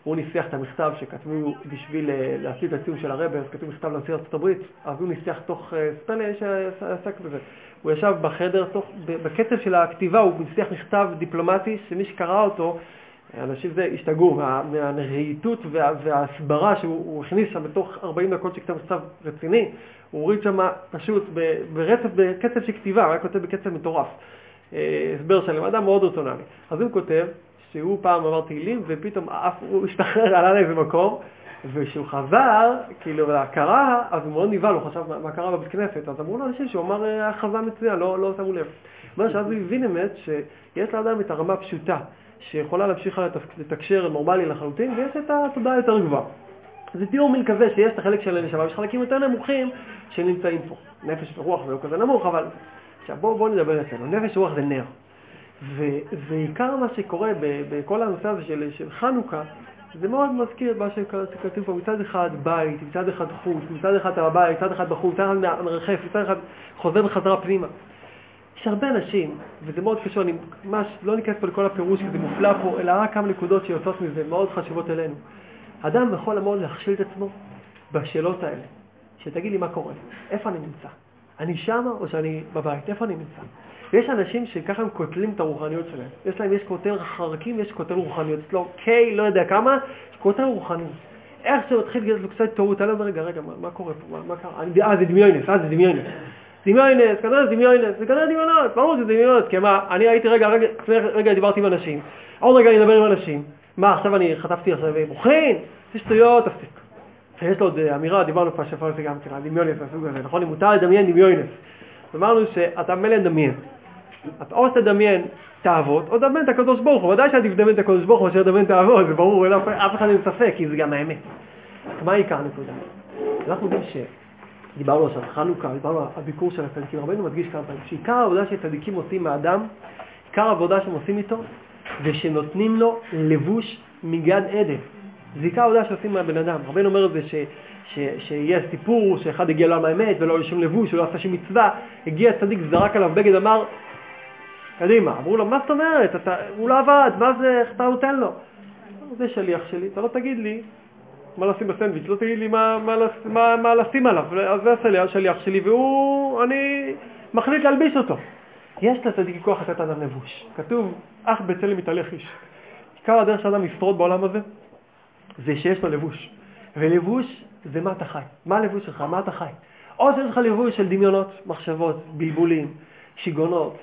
Speaker 1: הוא ניסח את המכתב שכתבו בשביל אה, להציג את הציון של הרבי, אז כתוב מכתב לנשיא הברית, אז הוא ניסח תוך אה, ספלה שעסק בזה. הוא ישב בחדר, תוך, בקצב של הכתיבה הוא ניסח מכתב דיפלומטי, שמי שקרא אותו, אנשים זה השתגעו מה, מהרהיטות וה, וההסברה שהוא הכניס שם בתוך 40 דקות שכתב מכתב רציני. הוא הוריד שם פשוט ברצף, בקצב של כתיבה, הוא היה כותב בקצב מטורף. אה, הסבר שלם, אדם מאוד רצונלי. אז הוא כותב שהוא פעם אמר תהילים ופתאום אף, הוא השתחרר, עלה לאיזה מקום, וכשהוא חזר, כאילו, להכרה, אז הוא מאוד נבהל, הוא חשב מה, קרה בבית כנסת. אז אמרו לו אנשים שהוא אמר היה אה, חזה מצוין, לא, לא שמו לב. אומר שאז הוא הבין אמת שיש לאדם את הרמה הפשוטה, שיכולה להמשיך לתקשר נורמלי לחלוטין, ויש את התודעה היותר גבוהה. זה תיאור מין כזה שיש את החלק של הנשמה, יש חלקים יותר נמוכים שנמצאים פה. נפש ורוח זה לא כזה נמוך, אבל... עכשיו בואו בוא נדבר אצלנו. נפש ורוח זה נר. ועיקר מה שקורה בכל הנושא הזה של, של חנוכה, זה מאוד מזכיר את מה שכתוב פה, מצד אחד בית, מצד אחד חוץ, מצד אחד הבית, מצד אחד בחוץ, מצד אחד מרחף, מצד אחד חוזר בחזרה פנימה. יש הרבה אנשים, וזה מאוד קשור, אני ממש לא ניכנס פה לכל הפירוש, כי זה מופלא פה, אלא רק כמה נקודות שיוצאות מזה, מאוד חשובות אלינו. אדם יכול המון להכשיל את עצמו בשאלות האלה, שתגיד לי מה קורה, איפה אני נמצא? אני שמה או שאני בבית? איפה אני נמצא? ויש אנשים שככה הם קוטלים את הרוחניות שלהם. יש להם, יש קוטל חרקים ויש קוטל רוחניות. אצלו קיי, לא יודע כמה, יש קוטל רוחניות. איך שהוא התחיל לגלות לו קצת טעות, אני אומר, רגע, רגע, מה, מה קורה פה? מה, מה קרה? אני, אה, זה דמיונס, אה, זה דמיונס. דמיונס, כנראה זה דמיונס, זה כנראה דמיונות, ברור שזה דמיונות, כי מה, אני הייתי רגע, רגע, רגע דיברתי עם אנשים, עוד רגע אני אדבר עם אנשים, מה, עכשיו אני חטפתי עכשיו מוחין? זה שטויות, תפסיק. יש לו עוד אה, אמירה, דיברנו פה שפה לפי גם כן, דמיונס מהסוג הזה, נכון? אם מותר לדמיין דמיונס. אמרנו שאתה מלא לדמיין. או שתדמיין תאוות, או תדמיין את הקדוש ברוך הוא. ודאי שעדיף לדמיין את הקדוש ברוך הוא מאשר לדמיין תאוות, זה ברור, אף אחד אין ספק, כי זה גם האמת. מה עיקר הנקודה? אנחנו יודעים שדיברנו עכשיו חנוכה, דיברנו על הביקור של הצדיקים, רבנו מדגיש כמה פעמים, שעיקר העבודה שצדיקים עושים מהאדם, עיקר העבודה שהם עושים איתו, זה שנותנים לו לבוש מגן עדן. זה עיקר העבודה שעושים מהבן אדם. רבנו אומר את זה ש, ש, שיהיה סיפור שאחד הגיע לעולם האמת ולא לשום לבוש, הוא לא עשה שום מצווה, הגיע צדיק, זרק עליו בגד, אמר, קדימה. אמרו לו, מה זאת אומרת? אתה, הוא לא עבד, מה זה, איך אתה נותן לו? זה שליח שלי, אתה לא תגיד לי מה לשים בסנדוויץ', לא תגיד לי מה, מה, מה, מה לשים עליו, אז זה השליח שלי והוא, אני מחליט להלביש אותו. יש לצדיק כוח לתת אדם לבוש. כתוב, אך בצלם מתהלך איש. עיקר הדרך של אדם לשרוד בעולם הזה, זה שיש לו לבוש. ולבוש זה מה אתה חי. מה הלבוש שלך? מה אתה חי? או שיש לך לבוש של דמיונות, מחשבות, בלבולים, שיגונות,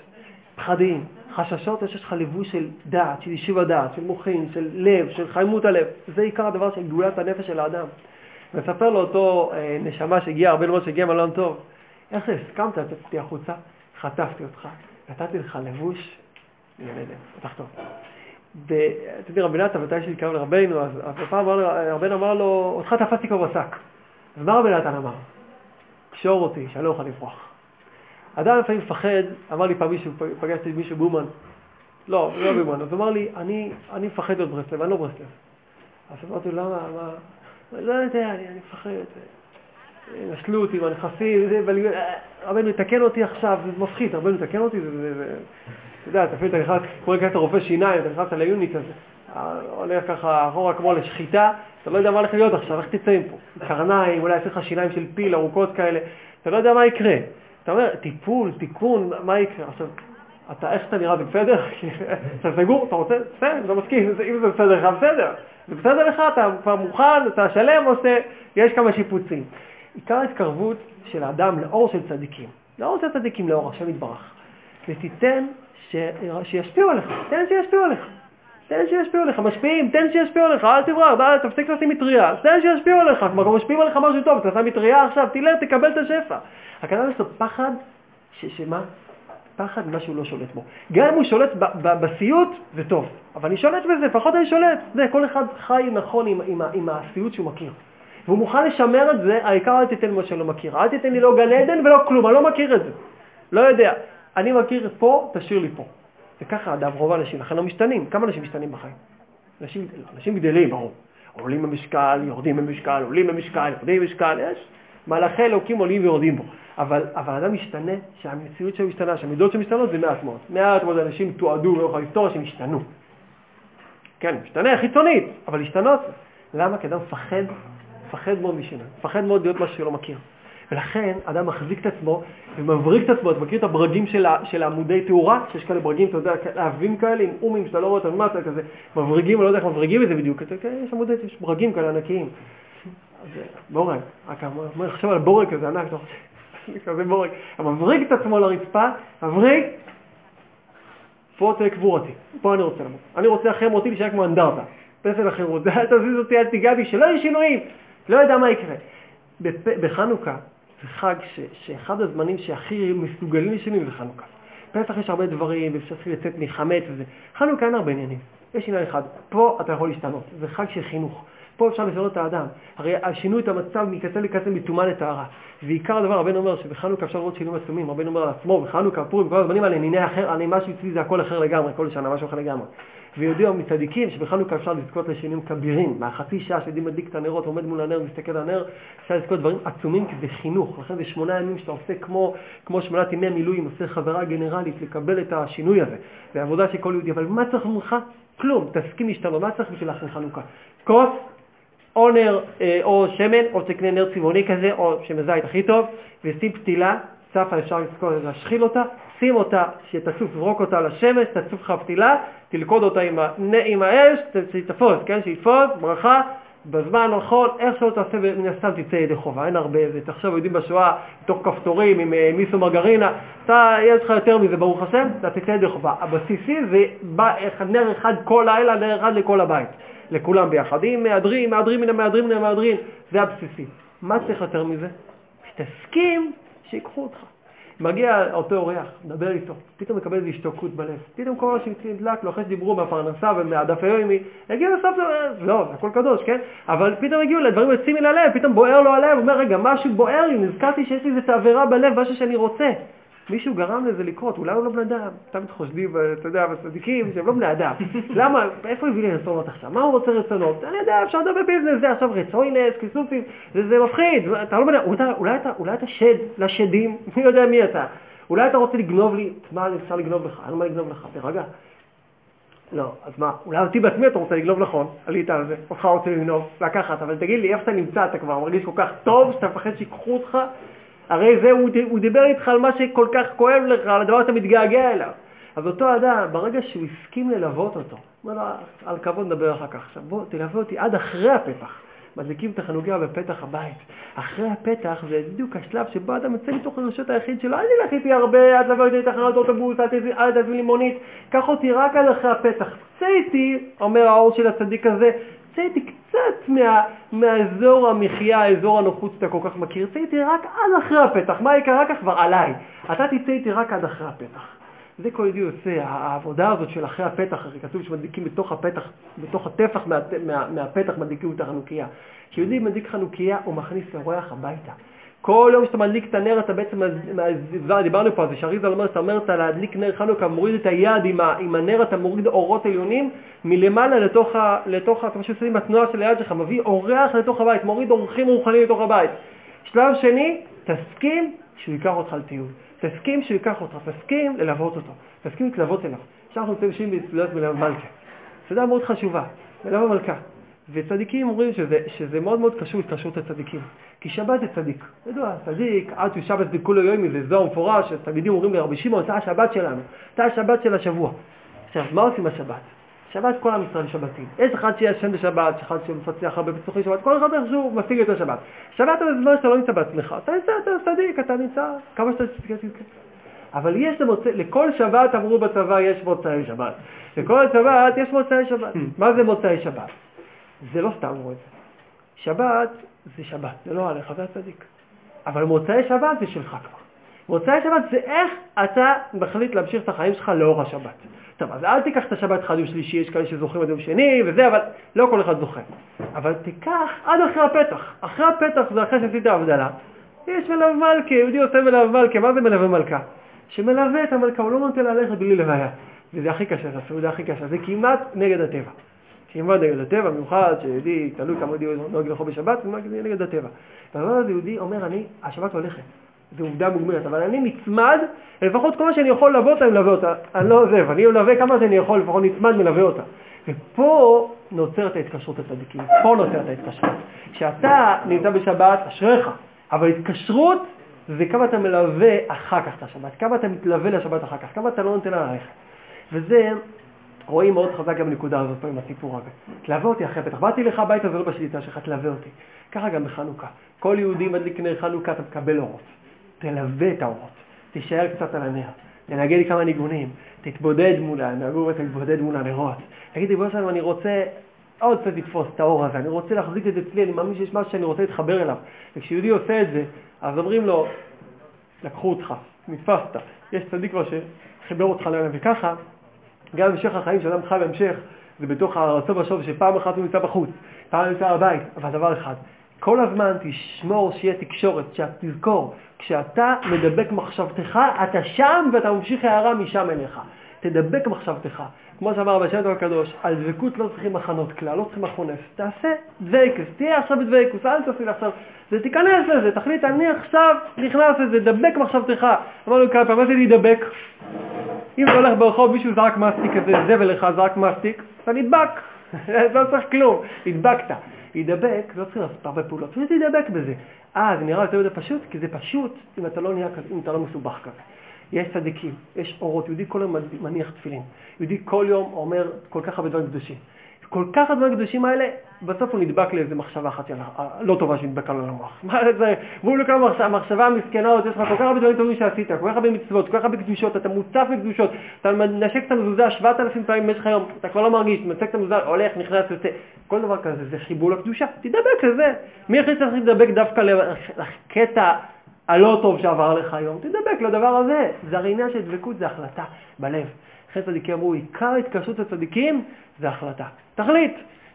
Speaker 1: פחדים, חששות, שיש לך לבוש של דעת, של יישוב הדעת, של מוחין, של לב, של חיימות הלב. זה עיקר הדבר של גאולת הנפש של האדם. מספר לו אותו אה, נשמה שהגיע, הרבה מאוד שהגיע מעולם טוב, איך זה, הסכמת לצאת איתי החוצה? חטפתי אותך, נתתי לך לבוש, ילד, פתח טוב. ואתה יודע, רבי נתן, מתי שהתקרב לרבנו, אז הפעם רבנו אמר לו, אותך תפסתי כבר בשק. אז מה רבי נתן אמר? קשור אותי, שאני לא אוכל לברוח. אדם לפעמים מפחד, אמר לי פעם מישהו, פגשתי מישהו באומן, לא, לא באומן, אז הוא אמר לי, אני, אני מפחד להיות ברסלב, אני לא ברסלב. אז אמרתי לו, למה, מה, לא יודע, אני, אני מפחד, נשלו אותי בנכסים, רבנו יתקן אותי עכשיו, זה מפחיד, רבנו יתקן אותי, אתה יודע, אתה אפילו נכנס, כמו להיכנס לרופא שיניים, אתה נכנס ליוניק הזה, הולך ככה אחורה כמו לשחיטה, אתה לא יודע מה הולך להיות עכשיו, איך תצא מפה? קרניים, אולי יעשה לך שיניים של פיל ארוכות כאלה, אתה לא יודע מה יקרה. אתה אומר, טיפול, תיקון, מה יקרה? עכשיו, אתה, איך שאתה נראה זה בסדר? אתה סגור, אתה רוצה? בסדר, אתה מסכים, אם זה בסדר לך, בסדר. זה בסדר לך, אתה כבר מוכן, אתה שלם, או שיש כמה שיפוצים. עיקר ההתקרבות של האדם לאור של צדיקים, לאור של צדיקים, לאור השם יתברך, ותיתן ש... שישפיעו עליך, תן שישפיעו עליך. תן שישפיעו עליך, משפיעים, תן שישפיעו עליך, אל תברח, תפסיק לשים מטריה, תן שישפיעו עליך, כבר משפיעים עליך משהו טוב, אתה שם מטריה עכשיו, תלך, תקבל את השפע. יש לו פחד, שמה? פחד ממה שהוא לא שולט בו. גם אם הוא שולט בסיוט, זה טוב, אבל אני שולט בזה, לפחות אני שולט. זה, כל אחד חי נכון עם, עם, עם הסיוט שהוא מכיר. והוא מוכן לשמר את זה, העיקר אל תיתן מה שלא מכיר. אל תיתן לי לא גן עדן ולא כלום, אני לא מכיר את זה. לא יודע. אני מכיר פה, תשאיר לי פה. וככה אדם, רוב האנשים, לכן לא משתנים. כמה אנשים משתנים בחיים? אנשים, אנשים גדלים, ברור. עולים במשקל, יורדים במשקל, עולים במשקל, יורדים במשקל, יש. מלאכי אלוקים עולים ויורדים בו. אבל, אבל אדם משתנה, שהמציאות שלו משתנה, שהמידות שלו משתנות זה מעט מאוד. מעט מאוד אנשים תועדו לאורך ההיסטוריה שהם השתנו. כן, משתנה חיצונית, אבל להשתנות. למה? כי אדם מפחד, מפחד מאוד משינוי, מפחד מאוד להיות משהו שלא מכיר. ולכן אדם מחזיק את עצמו ומבריק את עצמו, אתה מכיר את הברגים של, של עמודי תאורה? שיש כאלה ברגים, אתה יודע, להבים כאלה עם אומים שאתה לא רואה אותם למטה, כזה מבריגים, אני לא יודע איך מבריגים את זה בדיוק, יש עמודי, יש ברגים כאלה ענקיים. בורג, רק אומר, חושב על בורג כזה ענק, כזה בורג, מבריג את עצמו לרצפה, מבריג, פה תהיה קבורתי, פה אני רוצה למות. אני רוצה אחרי מותי להישאר כמו אנדרטה, פסל החירות, אל תזיז אותי, אל תיגע בי, שלא יהיו שינויים, לא יודע מה יקרה. בחנוכה זה חג ש, שאחד הזמנים שהכי מסוגלים לשינויים זה חנוכה. פסח יש הרבה דברים, ואפשר לצאת מחמץ וזה. חנוכה אין הרבה עניינים. יש עניין אחד, פה אתה יכול להשתנות, זה חג של חינוך. פה אפשר לשנות את האדם. הרי שינו את המצב מקצה לקצה מטומאה לטהרה. ועיקר הדבר, רבנו אומר שבחנוכה אפשר לראות שינויים עצומים. רבנו אומר על עצמו, בחנוכה, פורים, כל הזמנים האלה, ניני אחר, אני משהו אצלי זה הכל אחר לגמרי, כל שנה משהו אחר לגמרי. ויודעים מצדיקים שבחנוכה אפשר לזכות לשינויים כבירים. מהחצי שעה שיודעים מדליק את הנרות, עומד מול הנר, מסתכל על הנר, אפשר לזכות דברים עצומים כי זה חינוך. לכן זה שמונה ימים שאתה עושה כמו, כמו שמונת ימי מילואים, עושה חברה גנרלית לקבל את השינוי הזה. זה עבודה של כל יהודי. אבל מה צריך ממך? כלום. תסכים להשתנות. מה צריך בשביל להכין חנוכה? כוס, או נר אה, או שמן, או תקנה נר צבעוני כזה, או שמן זית הכי טוב, ושים פתילה, צפה אפשר להשחיל אותה, שים אותה, שתצוף, זרוק אותה לשמש, תצוף לך פתילה, תלכוד אותה עם, עם האש, שתפוס, כן, שיתפוס, ברכה, בזמן הנכון, איך שלא תעשה, מן הסתם תצא ידי חובה, אין הרבה, תחשוב, יודעים בשואה, בתוך כפתורים עם אה, מיסו מרגרינה, אתה, יש לך יותר מזה, ברוך השם, אתה תצא ידי חובה. הבסיסי זה בא, נר אחד כל לילה, נר אחד לכל הבית. לכולם ביחד. אם מהדרים, מהדרים מן המהדרים מן המהדרים, זה הבסיסי. מה צריך יותר מזה? שתסכים שיקחו אותך. מגיע אותו אורח, מדבר איתו, פתאום מקבל איזו השתוקקות בלב. פתאום כל מה שנדלק לו אחרי שדיברו מהפרנסה ומהדף היומי, הגיע לסוף, לא, זה הכל קדוש, כן? אבל פתאום הגיעו לדברים יוצאים מן הלב, פתאום בוער לו הלב, הוא אומר, רגע, משהו בוער לי, נזכרתי שיש לי איזו תעברה בלב, משהו שאני רוצה. מישהו גרם לזה לקרות, אולי הוא לא בן אדם, תמיד חושדים, אתה יודע, בצדיקים שהם לא בני אדם. למה, איפה הביא לי רצונות עכשיו? מה הוא רוצה רצונות? אני יודע, אפשר לדבר ביזנס, זה עכשיו רצוינס, כיסופים, זה, מפחיד, אתה לא בן אדם, אולי, אתה, אולי אתה שד לשדים, מי יודע מי אתה. אולי אתה רוצה לגנוב לי, מה אפשר לגנוב לך? אין מה לגנוב לך, תירגע. לא, אז מה, אולי אותי בעצמי אתה רוצה לגנוב נכון, עלית על זה, אותך רוצה לגנוב, לקחת, אבל תגיד לי, איפה אתה נמצא, אתה כבר מרגיש כל כך טוב, שאתה מפחד שיקחו אותך הרי זה, הוא, הוא דיבר איתך על מה שכל כך כואב לך, על הדבר שאתה מתגעגע אליו. אז אותו אדם, ברגע שהוא הסכים ללוות אותו, אומר לו, על כבוד נדבר אחר כך. עכשיו בוא, תלווה אותי עד אחרי הפתח. מדליקים את החנוכיה בפתח הבית. אחרי הפתח זה בדיוק השלב שבו אדם יוצא מתוך הרשות היחיד שלו, אל תלך איתי הרבה, אל תבוא איתי לתחנת אוטובוס, אל תביא לי מונית, קח אותי רק עד אחרי הפתח. צא איתי, אומר האור של הצדיק הזה, צא איתי קצת מה, מהאזור המחיה, האזור הנוחות שאתה כל כך מכיר, צא איתי רק עד אחרי הפתח, מה יקרה כך כבר עליי, אתה תצא איתי רק עד אחרי הפתח. זה כל ידי עושה, העבודה הזאת של אחרי הפתח, הרי כתוב שמדליקים בתוך הפתח, בתוך הטפח מה, מה, מהפתח מדליקים את החנוכיה. כשיהודי מדליק חנוכיה הוא מכניס אורח הביתה. כל יום שאתה מדליק את הנר אתה בעצם, דיברנו פה על זה, שאריזה אומר, אתה אומר, אתה להדליק נר חנוכה, מוריד את היד עם, ה, עם הנר, אתה מוריד אורות עליונים מלמעלה לתוך, ה, לתוך אתה פשוט עם התנועה של היד שלך, מביא אורח לתוך הבית, מוריד אורחים רוחניים לתוך הבית. שלב שני, תסכים שהוא ייקח אותך לטיול. תסכים שהוא ייקח אותך, תסכים ללוות אותו, תסכים להתלוות אליו. עכשיו אנחנו נמצאים בסביבות מלווה מלכה. סעודה מאוד חשובה, מלווה מלכה. וצדיקים אומרים שזה, שזה מאוד מאוד קשור להתקשרות לצדיקים. כי שבת זה צדיק. ידוע, צדיק, עד שבת בכולו יומי, זה זוהר מפורש, תלמידים אומרים לרבי שמעון, אתה השבת שלנו, אתה השבת של השבוע. עכשיו, מה עושים בשבת? שבת כל עם ישראל שבתים. יש אחד שישן בשבת, אחד שמפצח הרבה בצורכי שבת, כל אחד איכשהו משיג את השבת. שבת זה זמן שאתה לא נמצא בעצמך, אתה נמצא, אתה צדיק, אתה נמצא כמה שאתה תזכה. אבל יש למוצא, לכל שבת אמרו בצבא יש מוצאי שבת. לכל שבת יש מוצאי שבת. מה זה מוצאי שבת? זה לא סתם זה. שבת זה שבת, זה לא עליך, זה הצדיק. אבל מוצאי שבת זה שלך כבר. מוצאי שבת זה איך אתה מחליט להמשיך את החיים שלך לאור השבת. טוב, אז אל תיקח את השבת חד יום שלישי, יש כאלה שזוכרים עד יום שני וזה, אבל לא כל אחד זוכר. אבל תיקח עד אחרי הפתח. אחרי הפתח זה אחרי שעשית הבדלה. יש מלווה מלכה, יהודי עושה מלווה מלכה, מה זה מלווה מלכה? שמלווה את המלכה, הוא לא נותן ללכת בלי לוויה. וזה הכי קשה, זה הכי קשה, זה כמעט נגד הטבע. כמעט נגד הטבע, במיוחד שיהודי, תלוי כמה יהודי נוהג לאכול בשבת, זה נגד הטבע. והדבר הזה יהודי אומר, אני, השבת הולכת. זו עובדה מוגמרת, אבל אני נצמד, לפחות כל מה שאני יכול ללוות אותה, אני מלווה אותה. אני לא עוזב, אני מלווה כמה שאני יכול, לפחות נצמד מלווה אותה. ופה נוצרת ההתקשרות הצדיקים, פה נוצרת ההתקשרות. כשאתה נמצא בשבת, אשריך, אבל התקשרות זה כמה אתה מלווה אחר כך את השבת, כמה אתה מתלווה לשבת אחר כך, כמה אתה לא נותן לה ללכת. וזה, רואים מאוד חזק גם בנקודה הזאת פה עם הסיפור הזה. תלווה אותי אחרי הפתח. באתי לך הביתה, זה לא בשליטה שלך, תלווה אותי. ככה גם בחנוכה. כל יהודי מדליק נר חנוכה, אתה מקבל אורות. תלווה את האורות, תישאר קצת על הנר, תנגן לי כמה ניגונים, תתבודד מולה, נגור ותתבודד מול הנרות. תגיד לי, בוא שלנו, אני רוצה עוד קצת לתפוס את האור הזה, אני רוצה להחזיק את זה אצלי, אני מאמין שיש משהו שאני רוצה להתחבר אליו. וכשיהודי עושה את זה, אז אומרים לו, לקחו אותך, נתפסת, יש צדיק כבר שחיבר אותך לעולם, וככה, גם המשך החיים של אדם חי בהמשך, זה בתוך הרצון בשוב שפעם אחת הוא נמצא בחוץ, פעם נמצא בבית, אבל דבר אחד, כל הזמן תשמור שיהיה תקשורת, שתזכור, כשאתה מדבק מחשבתך, אתה שם ואתה ממשיך הערה משם אליך. תדבק מחשבתך. כמו שאמר רבי שם הקדוש, על דבקות לא צריכים מחנות כלל, לא צריכים מחונף. תעשה דבקוס, תהיה עכשיו בדבקוס, אל תעשי עכשיו. זה תיכנס לזה, תחליט, אני עכשיו נכנס לזה, דבק מחשבתך. אמרנו כמה פעמים, מה זה להידבק? אם אתה הולך ברחוב, מישהו זרק מסטיק איזה זבל לך, זרק מסטיק, אתה נדבק. לא צריך כלום, נדבקת. להידבק, לא צריך לעשות הרבה פעולות, פשוט להידבק בזה. אה, זה נראה יותר מדי פשוט, כי זה פשוט אם אתה לא נהיה כזה, אם אתה לא מסובך כזה. יש צדיקים, יש אורות, יהודי כל יום מניח תפילין, יהודי כל יום אומר כל כך הרבה דברים קדושים. כל כך הרבה הקדושים האלה, בסוף הוא נדבק לאיזה מחשבה אחת של, לא טובה שנדבקה לו למוח. מה זה, והוא לקח המחשבה המסכנה הזאת, יש לך כל כך הרבה דברים טובים שעשית, כל כך הרבה מצוות, כל כך הרבה קדושות, אתה מוצף בקדושות, אתה מנשק את המזוזה 7,000 פעמים במשך היום, אתה כבר לא מרגיש, מנשק את המזוזה, הולך, נכנס, יוצא. כל דבר כזה זה חיבור לקדושה, תדבק לזה. מי החליט שצריך לדבק דווקא לקטע הלא טוב שעבר לך היום? תדבק לדבר הזה. זה הרי עניין של דבקות, זה החלטה בלב. אחרי צדיקים אמרו, עיקר התקשרות הצדיקים זה החלטה. תחליט.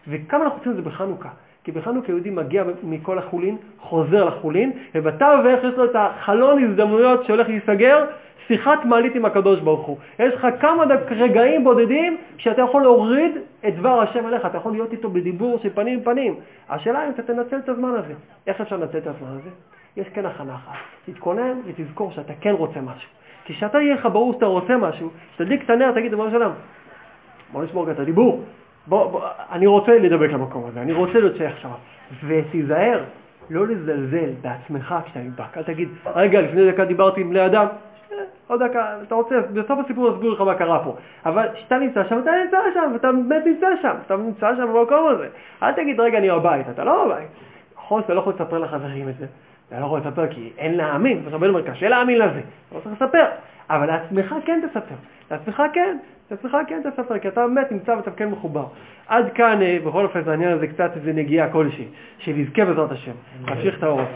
Speaker 1: וכמה אנחנו עושים את זה בחנוכה? כי בחנוכה יהודי מגיע מכל החולין, חוזר לחולין, ובתווך יש לו את החלון הזדמנויות שהולך להיסגר, שיחת מעלית עם הקדוש ברוך הוא. יש לך כמה רגעים בודדים שאתה יכול להוריד את דבר השם אליך, אתה יכול להיות איתו בדיבור של פנים פנים. השאלה אם אתה תנצל את הזמן הזה. איך אפשר לנצל את הזמן הזה? יש כן הכנה אחת. תתכונן ותזכור שאתה כן רוצה משהו. כשאתה יהיה לך ברור שאתה רוצה משהו, שתדליק את הנר, תגיד, ריבונו שלם, בוא נשמור את הדיבור. בוא, בוא, אני רוצה לדבק למקום הזה, אני רוצה להיות שייך שם. ותיזהר, לא לזלזל בעצמך כשאתה נדבק. אל תגיד, רגע, לפני דקה דיברתי עם בני אדם, אה, עוד דקה, אתה רוצה, בסוף הסיפור אסביר לך מה קרה פה. אבל כשאתה נמצא שם, אתה נמצא שם, ואתה באמת נמצא שם, אתה נמצא שם במקום הזה. אל תגיד, רגע, אני בבית, אתה לא בבית. נכון שאתה לא יכול לספר לחברים את זה, אתה לא יכול לספר כי אין להאמין, רבנו אומר, קשה להאמין לזה, לא צריך לספר, אבל לעצמך כן תספר, לעצמך כן, לעצמך כן תספר, כי אתה באמת נמצא ואתה כן מחובר. עד כאן, אה, בכל אופן, זה העניין הזה קצת איזה נגיעה כלשהי, שנזכה בעזרת השם, להמשיך את האורות.